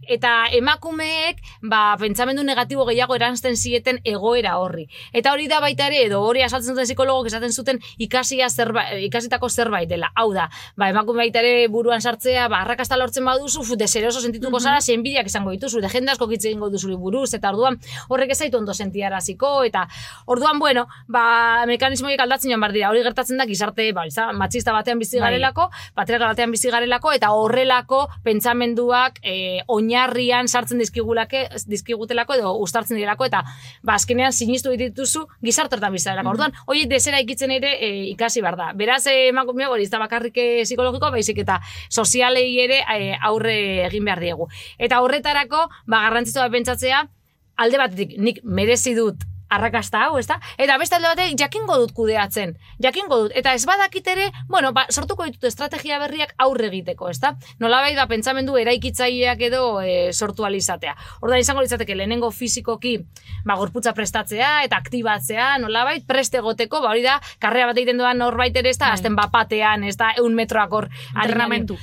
Eta emakumeek, ba, pentsamendu negatibo gehiago eranzten zieten egoera horri. Eta hori da baita ere, edo hori asaltzen duten psikologok esaten zuten ikasia zerbait, ikasitako zerbait dela. Hau da, ba, emakume baita ere buruan sartzea, ba, arrakasta lortzen baduzu, fu, deseroso sentituko zara, zen bideak izango dituzu, de jende asko kitze egingo duzuri buruz, eta orduan horrek ez zaitu ondo sentiaraziko, eta orduan, bueno, ba, mekanismoiek aldatzen joan behar dira, hori gertatzen da gizarte, ba, matxista batean bizi Bai. garelako, patriarkal batean bizi garelako, eta horrelako pentsamenduak e, oinarrian sartzen dizkigulake, dizkigutelako edo ustartzen direlako, eta ba, azkenean sinistu dituzu gizartortan bizi garelako. Orduan, hori desera ikitzen ere e, ikasi behar da. Beraz, e, emakume hori, ez da bakarrik psikologiko, baizik eta sozialei ere e, aurre egin behar diegu. Eta horretarako, ba, garrantzitsua pentsatzea, alde batetik nik merezi dut arrakasta hau, ezta? Eta beste alde batetik jakingo dut kudeatzen. Jakingo dut. Eta ez badakit ere, bueno, ba, sortuko ditut estrategia berriak aurre egiteko, ezta? Nolabait da pentsamendu eraikitzaileak edo e, sortu alizatea. Ordan izango litzateke lehenengo fisikoki, ba, gorputza prestatzea eta aktibatzea, nolabait preste egoteko, ba, hori da, karrera bat egiten doan norbait ere, ezta? Azten bapatean, ezta? Eun metroak hor. Entrenamentu.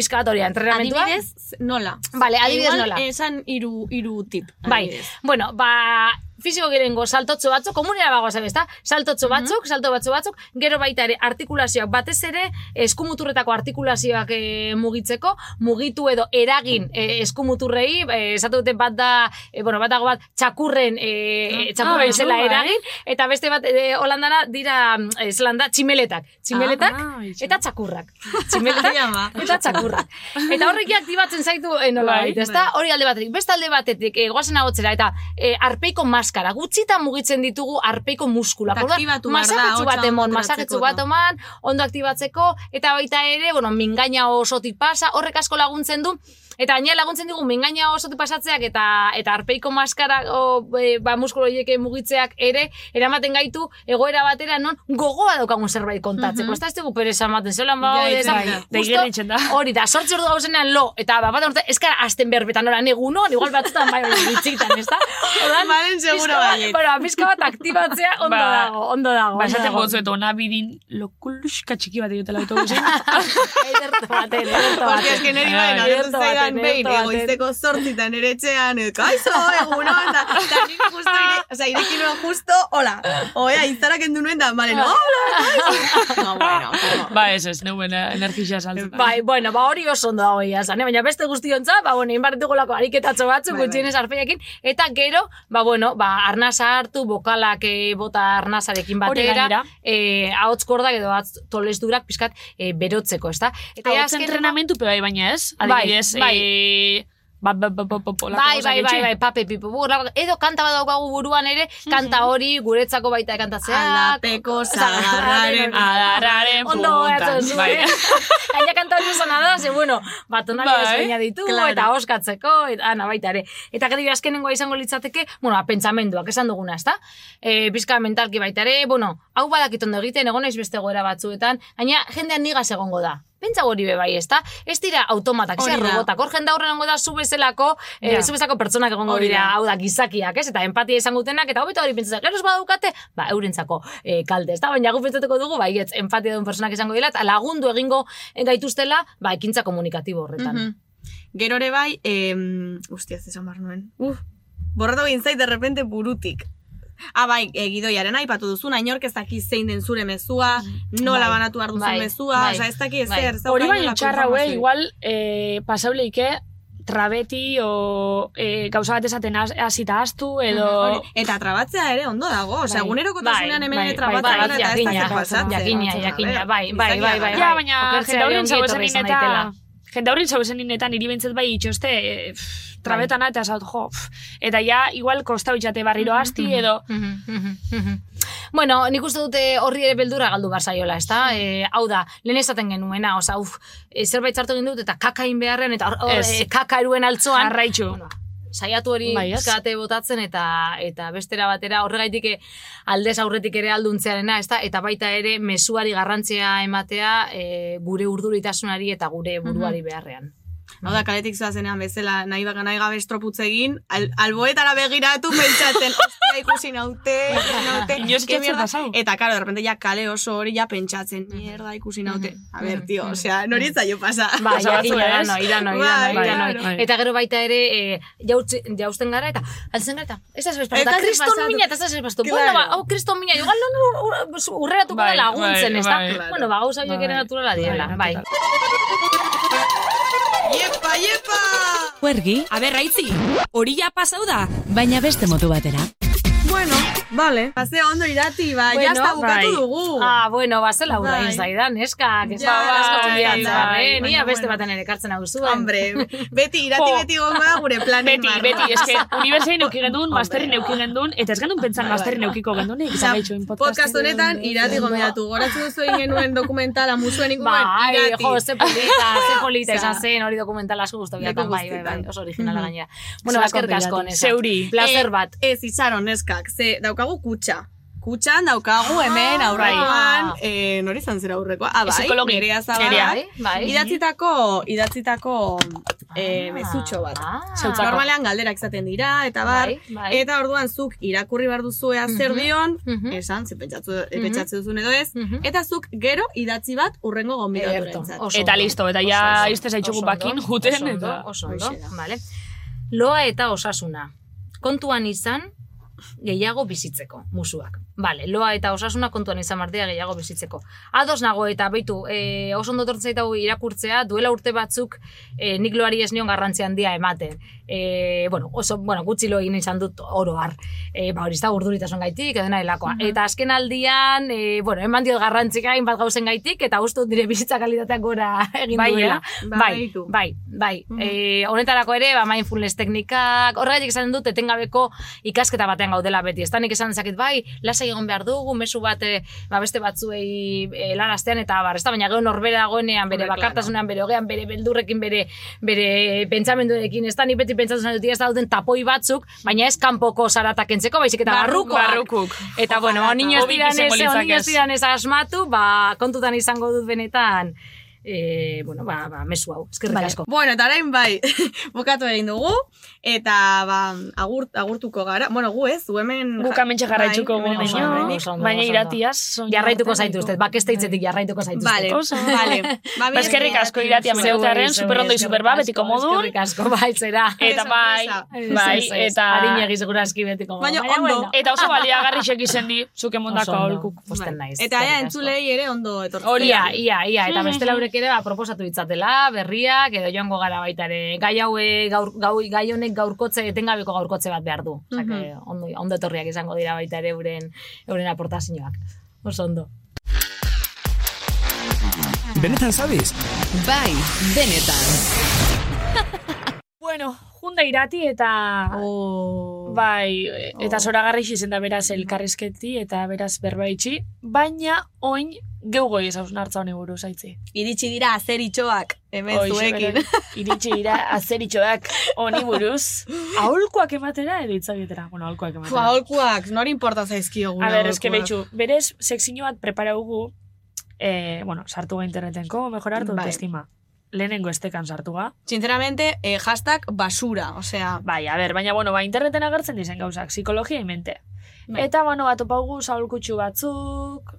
Piskatoria, entrenamentua. Adibidez, nola? Vale, adibidez Igual, nola. Esan iru, iru tip. Bai, adibidez. bueno, ba, fisiko gerengo saltotxo batzuk, komunera bagoaz, ezta? Saltotxo batzuk, salto batzu batzuk, gero baita ere artikulazioak, batez ere eskumuturretako artikulazioak e, mugitzeko, mugitu edo eragin e, eskumuturrei, e, esatu dute bat da, e, bueno, bat dago bat, txakurren, e, txakurren Ah, zela bai. eragin, eta beste bat, e, holandana dira, e, zelanda, tximeletak, tximeletak, Ah, bai, eta txakurrak. Tximeletak, eta txakurrak. Eta horrek aktibatzen zaitu e, nola Bai, ezta? Hori alde batetik. Beste alde batetik, e, goazen agotzera, eta e, arpeiko maskara. Gutxita mugitzen ditugu arpeiko muskula. Eta aktibatu masajetsu bat emon, ateratzeko bat eman, ondo aktibatzeko, eta baita ere, bueno, mingaina osotik pasa, horrek asko laguntzen du, Eta gainera laguntzen digu mingaina osotik pasatzeak eta eta arpeiko maskara o, e, ba, muskulu horiek mugitzeak ere eramaten gaitu egoera batera non gogoa daukagun zerbait kontatzeko. Ez da ez dugu pereza ematen, zelan ba, Ja, da, bai, bai. justo Deigerritzen da. Hori da, sortzi ordu gauzenean lo, eta bat bat urte, eskara azten berbetan ora negunon, igual batzutan bai bitxitan, ez da? Odan, pizka bat- baiet. Bueno, pizka bat aktibatzea ondo Ba, dago, ondo dago. Ba, esaten dago. gozu eta ona bidin lokuluska txiki bat egitela autobusen. Ederto baten, ederto Porque baten. es que niri Ai, baina, ederto zaidan baten, behin, egoizteko zortzitan ere etxean, eh, kaizo, egunon, da, da nik justo, ire, o sea, ireki nuen justo, hola, oea, iztarak endu nuen da, vale, no, hola, kaizo. No, bueno, ba, ez ez, neuen energia saltzen. Bai, bueno, ba hori oso ondo dago ia zan, eh? baina beste guztiontza, ba, bueno, inbartugolako ariketatxo batzuk, Bai, bai. gutxienez arpeiekin, eta gero, ba, bueno, ba, arnasa hartu, bokalak eh, bota arnasarekin batera, eh, ahots kordak edo tolesdurak pizkat eh, berotzeko, ezta? Eta ja, Eta azkenengo- entrenamentu pe bai, baina ez? Bai, Adibidez, bai. Eh, ba, ba, ba, ba, ba, ba, Bai, bai, bai, bai, pape, pipo, edo kanta bat daukagu buruan ere, kanta hori guretzako baita kantatzea. Aldapeko zagarraren Adarraren Ondo puntan. zu, Bai. eh? Gaina kanta hori zona da, ze, bueno, batonari Bai, ditu, claro. eta oskatzeko, eta ana baita ere. Eta gero azkenengoa izango litzateke, bueno, ba, pentsamenduak esan duguna, ezta? E, pizka mentalki baita ere, bueno, hau badakit ondo egiten, egon naiz beste goera batzuetan, gaina jendean nigaz egongo da. Pentsa hori be bai, ezta? Ez dira automatak, ez robotak. Hor jende egongo da zu bezalako, eh, Ja. zu bezalako pertsonak egongo dira, hau da, gizakiak, ez? Eta empatia izango dutenak, eta hobeto hori pentsatzen, gero ez badaukate, ba, eurentzako eh, kalte, ezta? Baina gu pentsatuko dugu, bai, ez, empatia duen personak izango dira, eta lagundu egingo gaituztela, ba, ekintza komunikatibo horretan. Mhm. Gero ere bai, em, ustia, ez esan behar nuen. Uf, borratu egin zait, de repente, burutik. Ah, bai, e, gidoiaren aipatu duzuna, inork ez daki zein den zure mezua, nola Bai. banatu behar duzun Bai, mezua, bai, osea, ez daki bai. ezer. ez dauka Hori baino txarra hue, informaziorik. igual eh, pasauleike trabeti o eh, gauza bat esaten has- hasita astu edo... Hori, Eta trabatzea ere ondo dago, osea, Bai. egunerokotasunean hemen Bai, bai, trabatzea bai, gara eta ez dakit pasatzen. jakina, jakina, bai, bai, bai, bai. Ja, baina jende etorri izan eta... Jende horren zauezen ninetan niri bintzat bai itxoste, eh, pff, trabetana eta esaut, jo, pff, eta ja, igual kostau itxate barriro asti edo... Bueno, nik uste dute horri ere beldura galdu bar zaiola, ezta? E, hau da, lehen esaten genuena, oza, uf, e, zerbait zartu egin dut eta kakain beharren, eta hor, hor, e, kaka eruen altzoan. Jarraitzu. Bueno, saiatu hori Bai, pixkate botatzen eta eta bestera batera horregaitik eh, aldez aurretik ere alduntzearena, ezta? Eta baita ere mezuari garrantzia ematea e, gure urduritasunari eta gure buruari beharrean. Hau da, kaletik zoazenean bezala nahi baka nahi gabe estroputze egin, al, alboetara begiratu pentsatzen, ostia ikusi naute, ikusi naute, etxatzen mierda. pasau. Eta, karo, de repente ja kale oso hori ja pentsatzen, mierda ikusi naute. A ber, tio, osea, nori ez zaio pasa. Bai, jakina, ez? irano, irano, Bai, irano, bai, bai. Eta gero baita ere, e, jautzi, jausten gara, eta altzen gara, ez da da eta kriston mina, eta ez da zebez pasatu. Claro. Bueno, ba, hau kriston mina, ur- ur- urreratuko Bai, da laguntzen, bai, ez da? bai. Bueno, ba, horiek ere Bai. naturala direla, bai. Iepa, iepa! Huergi, A ber, raitzi, hori ja pasau da. baina beste modu batera. Bueno, vale. Pase ondo irati, ba, Bueno, ya está bukatu bai. dugu. Ah, bueno, ba, zela hura Bai. egin zaidan, neskak, ez Ja, da, bai, bai, eh? Nia baina beste baten ere ekartzen hau zuen. Hombre, beti, irati Jo. beti gongo da gure planen Beti, barra. beti, eske, unibertsein neuki gendun, masterri neuki gendun, eta ez gendun pentsan masterri neukiko gendunik, Osea, izan gaitxoin podcast honetan irati gomendatu. Goratzen duzu egin genuen dokumentala musuen Bai, irati. jo, ze polita, ze polita izan zen, hori dokumentala asko guztu bai, bai, bai, oso originala gainera. Bueno, eskerrik asko, nesa. Zeuri. Placer bat. Eh, Ez, itxaron, neskak, ze daukagu kutxa. Kutxan daukagu hemen aurrekoan, eh, nori izan zera aurrekoa? Ah, bai, nerea Nerea. zabala. Bai, bai. Idatzitako, idatzitako eh, mezutxo bat. Ah. Normalean galderak izaten dira, eta bar, Bai, bai. eta orduan zuk irakurri behar duzu ea zer dion, Mhm. esan, ze pentsatzu, pentsatzen duzun edo ez, Mhm. eta zuk gero idatzi bat urrengo oso Eta listo, eta Oso ja izte zaitxugu Oso bakin juten, eta... Oso ondo, vale. Loa eta osasuna. Kontuan izan, gehiago bizitzeko, musuak. Vale, loa eta osasuna kontuan izan martea gehiago bizitzeko. Ados nago eta beitu, e, oso ondo tortzen zait hau irakurtzea, duela urte batzuk e, nik loari ez nion garrantzi handia ematen. E, bueno, oso, bueno, gutxi lo egin izan dut oro har. E, ba, hori ez da urduritasun gaitik, edo nahilakoa. Eta azken aldian, e, bueno, eman diot garrantzik hainbat gauzen gaitik, eta uste dut dire bizitza kalitateak gora egin Bai, duela. Bai, Bai, bai, bai. E, honetarako ere, ba, mindfulness teknikak, horregatik esan dut, etengabeko ikasketa batean gaudela beti. Ez nik esan zakit, bai, lasai egon behar dugu, mesu bat, e, ba, beste batzuei e, lanastean, eta bar, ez da, baina gero norbera dagoenean, bere bakartasunean, bere hogean, bere beldurrekin, bere, bere pentsamenduekin, ez da, nik beti pentsatzen dut, ez da duten tapoi batzuk, baina ez kanpoko zaratak entzeko, baizik eta barrukoak. Barrukuk. Eta bueno, niño ez diran ez asmatu, ba, kontutan izango dut benetan, e, bueno, ba, ba, mesu hau, eskerrik asko. Bueno, eta orain bai, bukatu egin dugu, eta ba, agurt, agurtuko gara. Bueno, gu ez, gu hemen... Guk amentxe jarraitzuko bai, baina ondo. iratiaz... Jarraituko zaituztet, gaitu. bakesteitzetik jarraituko zaituztet. Vale, vale. Ba, Ba, eskerrik asko iratia Zeuei, meneotearen, zeuei, super ondo y eskerrik super ba, asko, betiko modun. Eskerrik asko, bai, zera. Eta bai, bai, Ez, ez, ez. eta... Arinegi segurazki betiko modu. Baina Baina, ondo. Eta oso baliagarri izen di, zuke mondako ondo. aholkuk. Posten naiz. Eta ea, entzulei ere ondo etortzen. Hori Ia, ia, ia, eta beste laurek ere ba, proposatu ditzatela, berriak, edo joango gara baita ere. Gai haue, gaur, gau, gai honek gaurkotze, etengabeko gaurkotze bat behar du. Osea, que ondo, ondo etorriak izango dira baita ere euren, euren aportazioak. Oso ondo. Benetan zabiz? Bai, benetan. Bueno, junda irati eta... Oh. Bai, eta zoragarri izen da beraz elkarrizketi eta beraz berbaitxi, baina oin geugoi ez hausn hartza honi buruz aitzi. Iritsi dira azeritxoak, hemen Hoixe, zuekin. Iritsi dira azeritxoak honi buruz. Aholkuak ematera edo itzagitera. Bueno, aholkuak ematera. Fua, holkuak, nori importa zaizkio gure A ber, eske aholkuak? behitxu, berez sekzio bat preparaugu, eh, bueno, sartu ga internetenko, mejorar tu Bai. autoestima. Lehenengo estekan sartu ga. Sinceramente, eh, hashtag basura, osea... Bai, a ber, baina, bueno, ba, interneten agertzen dizen gauzak, psikologia y mente. Bai. Eta, bueno, bat opaugu zaulkutsu batzuk,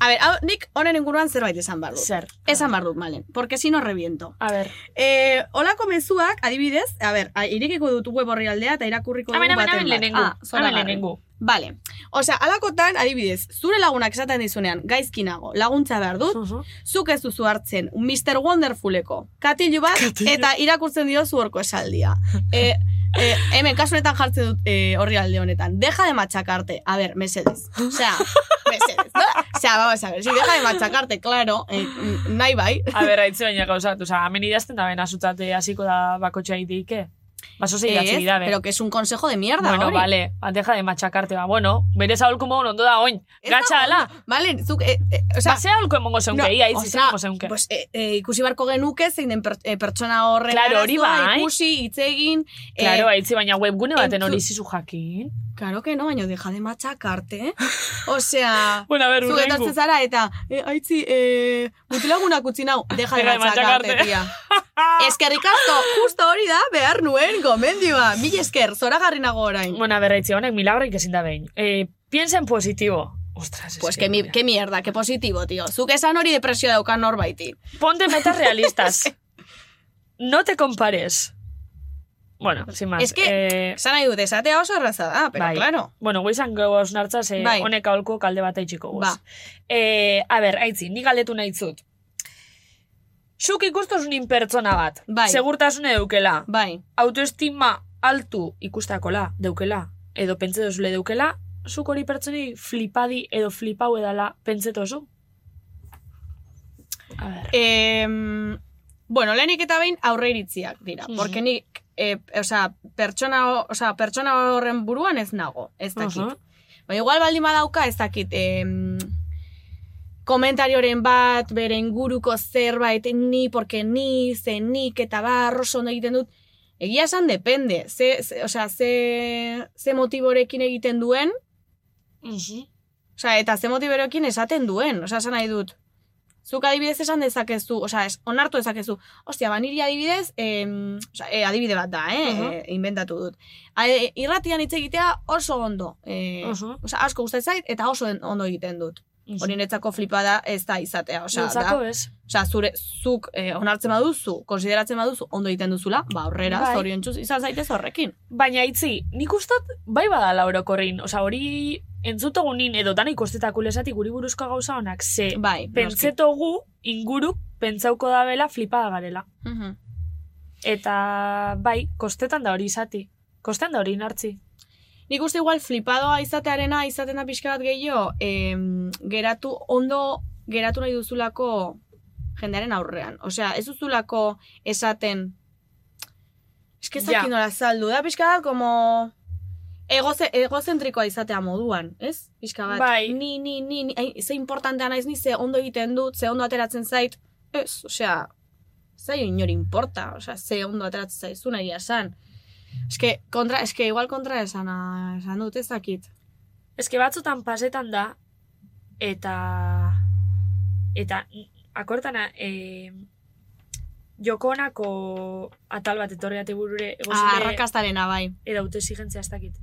A ver, hau, nik honen inguruan zerbait esan behar dut. Zer? Esan behar dut, malen. Porque si no reviento. A ber. Eh, olako mezuak, adibidez, a ber, a- irekiko dut web horri aldea eta irakurriko dugu hemen, baten hemen bat. lehenengo. Ah, Hemen zoragarri. lehenengo. Vale. Osea, alakotan, adibidez, zure lagunak esaten dizunean, gaizkinago, laguntza behar dut, zuk ez duzu hartzen, un Mr. Wonderfuleko, katilu bat, eta irakurtzen diozu horko esaldia. E, e, hemen, kasu honetan jartzen dut e, horri alde honetan. Deja de machacarte. A ver, mesedez. Osea, mesedez, no? Osea, vamos a ver, si deja de machacarte, claro, eh, nahi bai. A ber, haitze baina gauzat, oza, hemen idazten da ben azutate hasiko da bakotxa iteike. Baso da, pero que es un consejo de mierda, Bueno, hori. vale, ba, deja de machacarte, ba, bueno, bere zaholko ondo da oin, gatxa. Vale, zuk, eh, eh, osea, Ba, ze aholko emongo zeunke, No, ia, itzi osea, zeungo zeunke. Pues, eh, eh, ikusi barko genuke zein den per, eh, pertsona horren Claro, hori bai. ikusi, hitz egin. eh, Claro, haitzi baina webgune baten entzu- hori zizu jakin. Claro que no, baina deja de machacarte. Osea, Bueno, a ver, zu urrengo. etortzen zara eta, eh, aitzi, eh, mutilagunak utzi nau, deja de machacarte. tia. Eskerrik asko, justo hori da, behar nuen, gomendioa. Mil esker, zoragarri nago orain. Bueno, a ver, haitzi honek milagroik ezin da behin. Eh, piensa en positivo. Ostras, es Pues que, mi, que mierda, que positibo, tío. Zuk esan hori depresio daukan norbaiti. Ponte metas realistas. no te compares. Bueno, sin más. Es que, eh, esan nahi dut, esatea oso erraza da, pero bai. claro. Bueno, guizan gauz nartzaz, eh, Bai. honek aholko kalde bat eitxiko guz. Ba. Eh, a ber, aitzi, ni galdetu nahi zut. Zuk ikustosunin pertsona bat. Bai. Segurtasune deukela. Bai. Autoestima altu ikustakola deukela. Edo pentsa dozule deukela. Zuk hori pertsoni flipadi edo flipau edala pentsetozu. A ber. Eh, bueno, lehenik eta behin aurre iritziak dira. Mhm. Porque nik, eh, osea, pertsona, ho- osea, pertsona horren buruan ez nago, ez dakit. Aha. Baina igual baldin badauka, ez dakit, eh, komentarioren bat, bere inguruko zerbait, ni, porque ni, ze nik, eta bar, oso ondo egiten dut. Egia esan depende, ze, ze, osea, ze, ze motiborekin egiten duen, Mhm. Osea, eta ze motiberokin esaten duen, osea, esan nahi dut. Zuk adibidez esan dezakezu, osea, es, onartu dezakezu. Ostia, ba, niri adibidez, em, osea, e, adibide bat da, eh, Mhm. e, inventatu dut. A, e, irratian hitz egitea oso ondo. E, Mhm. Osea, asko gustatzen zait eta oso ondo egiten dut. Hori netzako flipada ez da izatea, osea, Niretzako da. ez. Osea, zure, zuk eh, onartzen baduzu, konsideratzen baduzu, ondo egiten duzula, ba, horrera, Bai. zoriontsuz izan zaitez horrekin. Baina itzi, nik ustot bai badala orokorrin. Osa, hori entzutogunin edo dana ikostetako lesatik guri buruzko gauza honak, ze Bai, pentsetogu inguruk pentsauko dabela flipada garela. Mhm. Eta bai, kostetan da hori izati. Kostetan da hori nartzi. Nik uste igual flipadoa izatearena izaten da pixka bat gehiago, em, geratu, ondo geratu nahi duzulako jendearen aurrean. Osea, ez duzulako esaten, eske ez Ja. nola saldu, da pixka bat, como egoze, egozentrikoa izatea moduan, ez? Pixka bat, Bai. ni, ni, ni, ni, ze importantea naiz ni, ze ondo egiten dut, ze ondo ateratzen zait, ez, osea, zaio inori importa, osea, ze ondo ateratzen zaizu nahi esan. Eske, kontra, eske igual kontra esan, esan dut ez dakit. Eske batzutan pasetan da, eta... Eta, akortana, e, jokonako atal bat etorriate burure, Ah, egozile, arrakastarena bai. edo autoexigentzia ez dakit.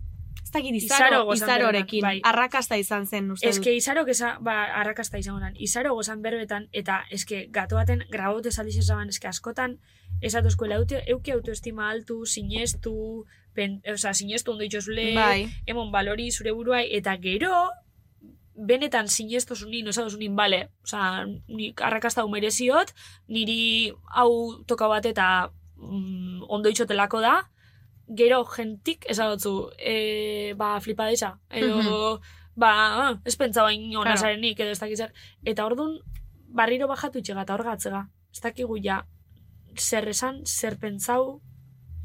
Ez dakit Izaro izaro, izarorekin. bai. Arrakasta izan zen, uste Eske dut. izarok esa, ba, arrakasta izango nan. Izaro gozan berbetan, eta eske gato baten grabote saliz esaban, eske askotan, esatozko eute, euki autoestima altu, sinestu, pen, osea, sinestu ondo itxosule, Bai. emon balori zure buruai, eta gero, benetan sinestosunin, osatosunin, bale, osea, nik arrakasta hau mereziot, niri hau toka bat eta mm, ondo itxotelako da, gero gentik esatotzu, e, ba, flipa deiza, edo, ba, ah, ez pentsa bain Claro. onazarenik, edo ez dakit zer. Eta orduan, barriro bajatu itxega eta hor gatzega. Ez dakigu ja, zer esan, zer pentsau,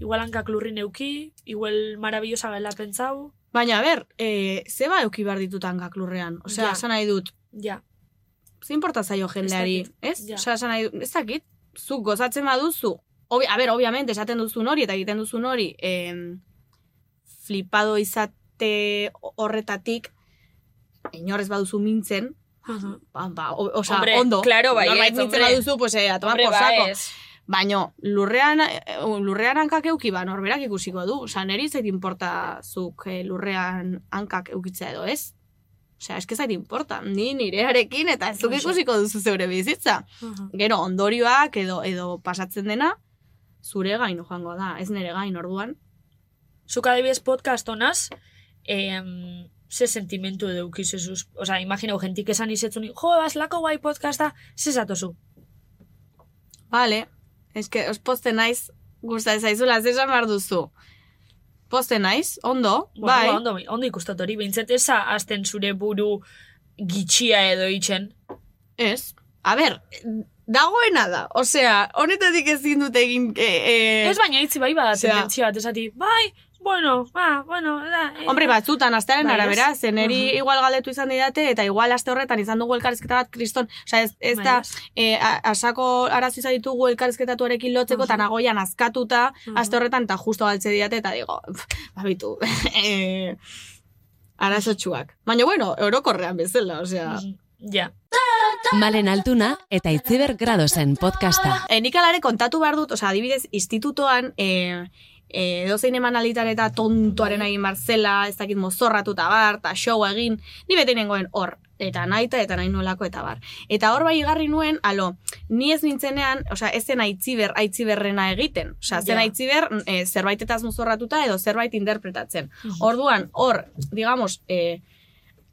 igual hankak lurrin euki, igual marabillosa gela pentsau, Baina, a ber, e, zeba euki behar ditutan gaklurrean. Osea, Ja. nahi dut, ja. ze importa zaio jendeari, ez? ja. Osea, esan nahi dut, ez dakit, zuk gozatzen baduzu, Obi, a ber, obviamente, esaten duzun hori eta egiten duzun hori, em, flipado izate horretatik, inorrez baduzu mintzen, ba, ba, o, osea, Hombre, ondo. claro, bai, Norbait mintzen baduzu, pues, eh, a tomar por ba, saco. ez. Baina, lurrean, eh, lurrean hankak euki ba, norberak ikusiko du. Osa, neri zait importa zuk eh, lurrean hankak eukitzea edo, ez? Osea, eske zait importa, ni nirearekin eta ez duk ikusiko duzu zeure bizitza. Gero, ondorioak edo edo pasatzen dena, zure gain joango da, ez nire gain orduan. Zuk adibidez podcast honaz, em, ze sentimentu edo ukizezuz. Osa, imaginau, jentik esan izetzun, jo, bazlako guai podcasta, ze zatozu. Vale, eske, os poste naiz, gusta zaizula, zesan behar duzu. Poste naiz, ondo, Bueno, bai. ba, ondo, ondo ikustat hori, behintzat eza azten zure buru gitxia edo itxen. Ez. A ber, dagoena da. Osea, honetatik ezin dut egin... E, e, Ez baina itzi bai Osea- tendentzia bat, esati, bai, bueno, ba, bueno, da, eh, Hombre, batzutan, astearen Bai, arabera, zeneri Mhm. igual galdetu izan didate, eta igual aste horretan izan dugu elkarrizketa bat kriston, osea, ez, ez Bai, da, e, a- asako arazo izan ditugu elkarrizketatuarekin lotzeko, eta nagoian azkatuta, aste horretan, eta justo galtze didate, eta digo, babitu, e, arazotxuak. Baina, bueno, orokorrean bezala, osea... Ja. Malen Altuna eta Itziber Gradosen podcasta. E, nik alare kontatu behar dut, osea, adibidez, institutoan, e, e, dozein eman eta tontoaren egin bar zela, ez dakit mozorratu eta bar, eta show egin, ni bete nengoen hor, eta naita eta nahi nolako eta bar. Eta hor bai igarri nuen, alo, ni ez nintzenean, osea, ez zen aitziber, aitziberrena egiten. Osea, zen Ja. aitziber e, zerbaitetaz mozorratuta edo zerbait interpretatzen. Orduan, hor, digamos, e,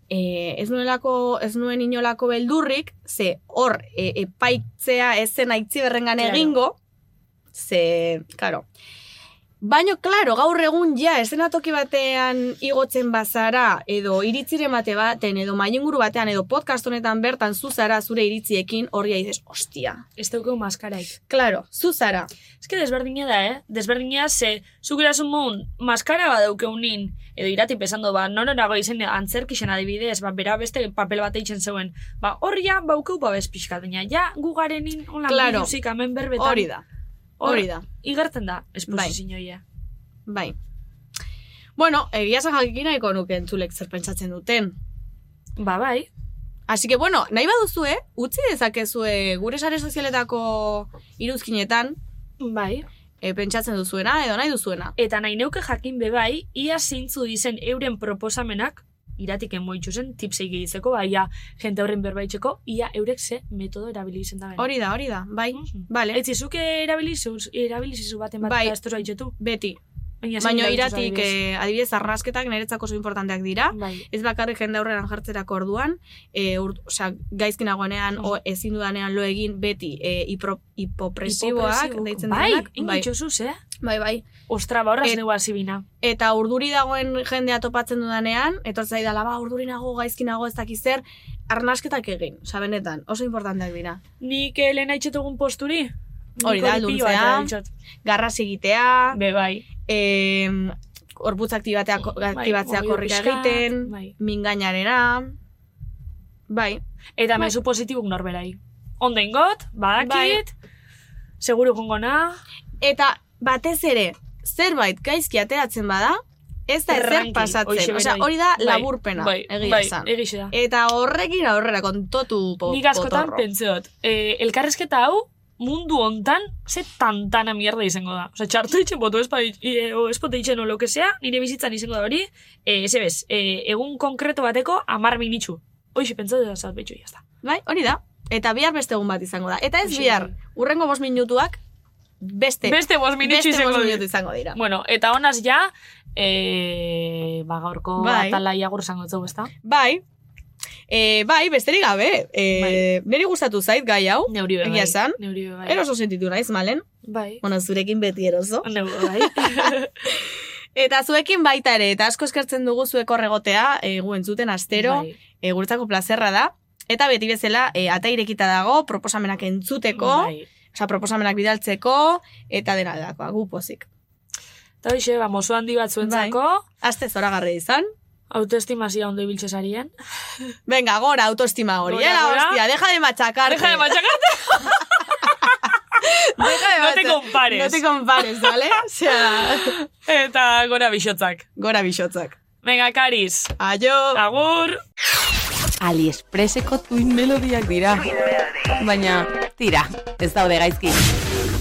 e, ez nuelako, ez nuen inolako beldurrik, ze hor e, epaitzea ez zen aitziberrengan Claro. egingo, ze, claro. Baino, claro, gaur egun ja, eszenatoki batean igotzen bazara, edo iritzire bate baten, edo mainguru batean, edo podcast honetan bertan zuzara zure iritziekin, horri aizez, ostia. Ez daukeu maskaraik. Claro, zuzara. Ez que desberdina da, eh? Desberdina ze, zuk erasun mun, maskara bat daukeunin, edo irati pesando, ba, nonorago izen antzerkixen adibidez, ba, bera beste papel bat eitzen zeuen, ba, horria baukeu babes pixka, baina, ja, gu garenin, hola, Claro. hemen berbetan. Hori da. Hori da. Igertzen da, esposizioia. Bai. Bueno, egia esan jakin nahiko nuke entzulek zer pentsatzen duten. Ba, bai. Así que, bueno, nahi baduzue, utzi dezakezue gure sare sozialetako iruzkinetan, Bai. e, pentsatzen duzuena, edo nahi duzuena. Eta nahi neuke jakin bebai, ia zeintzu dizen euren proposamenak, iratiken moitxu zen, tipsei gehitzeko, bai, ia, jente horren berbaitzeko, ia eurek ze metodo erabili izen da. Hori da, hori da, bai, Mhm. bale, Ez zuke erabilizuz, erabilizizu baten bat, Bai. tozu haitxetu. beti. Baina, iratik, eh, adibidez, arnasketak niretzako oso importanteak dira, Bai. ez bakarrik jende aurreran jartzerako orduan, e, ur, osea, gaizkinagoenean, o ezin dudanean lo egin beti e, hipro, hipopresiboak, Hipopresibo. deitzen bai, denak. bai, eh? bai, bai. Ostra, ba, horraz Et- neu azibina. Eta urduri dagoen jendea topatzen dudanean, etortzai dala, ba, urduri nago, gaizki nago, ez dakiz zer, arnasketak egin, osa benetan, oso importanteak dira. Nik eh, lehen haitxetugun posturi? Hori da, alduntzea, garras egitea, Be, bai. em, gorputz aktibatea, aktibatzea korrika egiten, bai. mingainarena, bai, Eta mezu positibuk norberai. Ondo ingot, badakit, Bai. seguru gongona, eta batez ere, zerbait gaizki ateratzen bada, ez da ezer pasatzen, osea, hori da Bai, laburpena, bai, egia bai, esan. egixe da. Eta horrekin aurrera kontotu po, Nik askotan pentseot, eh, elkarrezketa hau, mundu hontan, ze tantana mierda izango da. Osa, txartu itxen botu espa, e, o espote itxen o lo que sea, nire bizitzan izango da hori, e, ez ebez, e, egun konkreto bateko amar minitxu. Hoxe, pentsatu da zat betxu, jazta. Bai, hori da. Eta bihar beste egun bat izango da. Eta ez Hoxe, bihar, bai. urrengo bost minutuak, beste, Beste bost minitxu beste izango minutu izango dira. Bueno, eta honaz ja, e, ba, gaurko Bai. atala iagur zango etzau, ezta? Bai, e, bai, besterik gabe, e, niri gustatu zait gai hau, Neuri bai. egia esan, Neuri bai. eroso sentitu naiz, malen? Bai. Bueno, zurekin beti eroso. Neu, bai. Eta zuekin baita ere, eta asko eskertzen dugu zuek horregotea, e, gu entzuten astero, Bai. e, guretzako plazerra da. Eta beti bezala, e, ata irekita dago, proposamenak entzuteko, Bai. Osea, proposamenak bidaltzeko, eta dena dakoa, gu pozik. Eta hoxe, ba, mozu handi bat zuentzako, Aste zoragarri izan. autoestimazia ondo ibiltze sarien. Venga, gora, autoestima hori. Gora. hostia, deja de machacarte. Deja de machacarte. Deja de No te compares. No te compares, ¿vale? Osea, Eta gora bixotzak. gora bixotzak. Venga, Karis. Aio. Agur. Aliexpreseko tuin melodiak dira. Baina, tira, ez daude gaizki.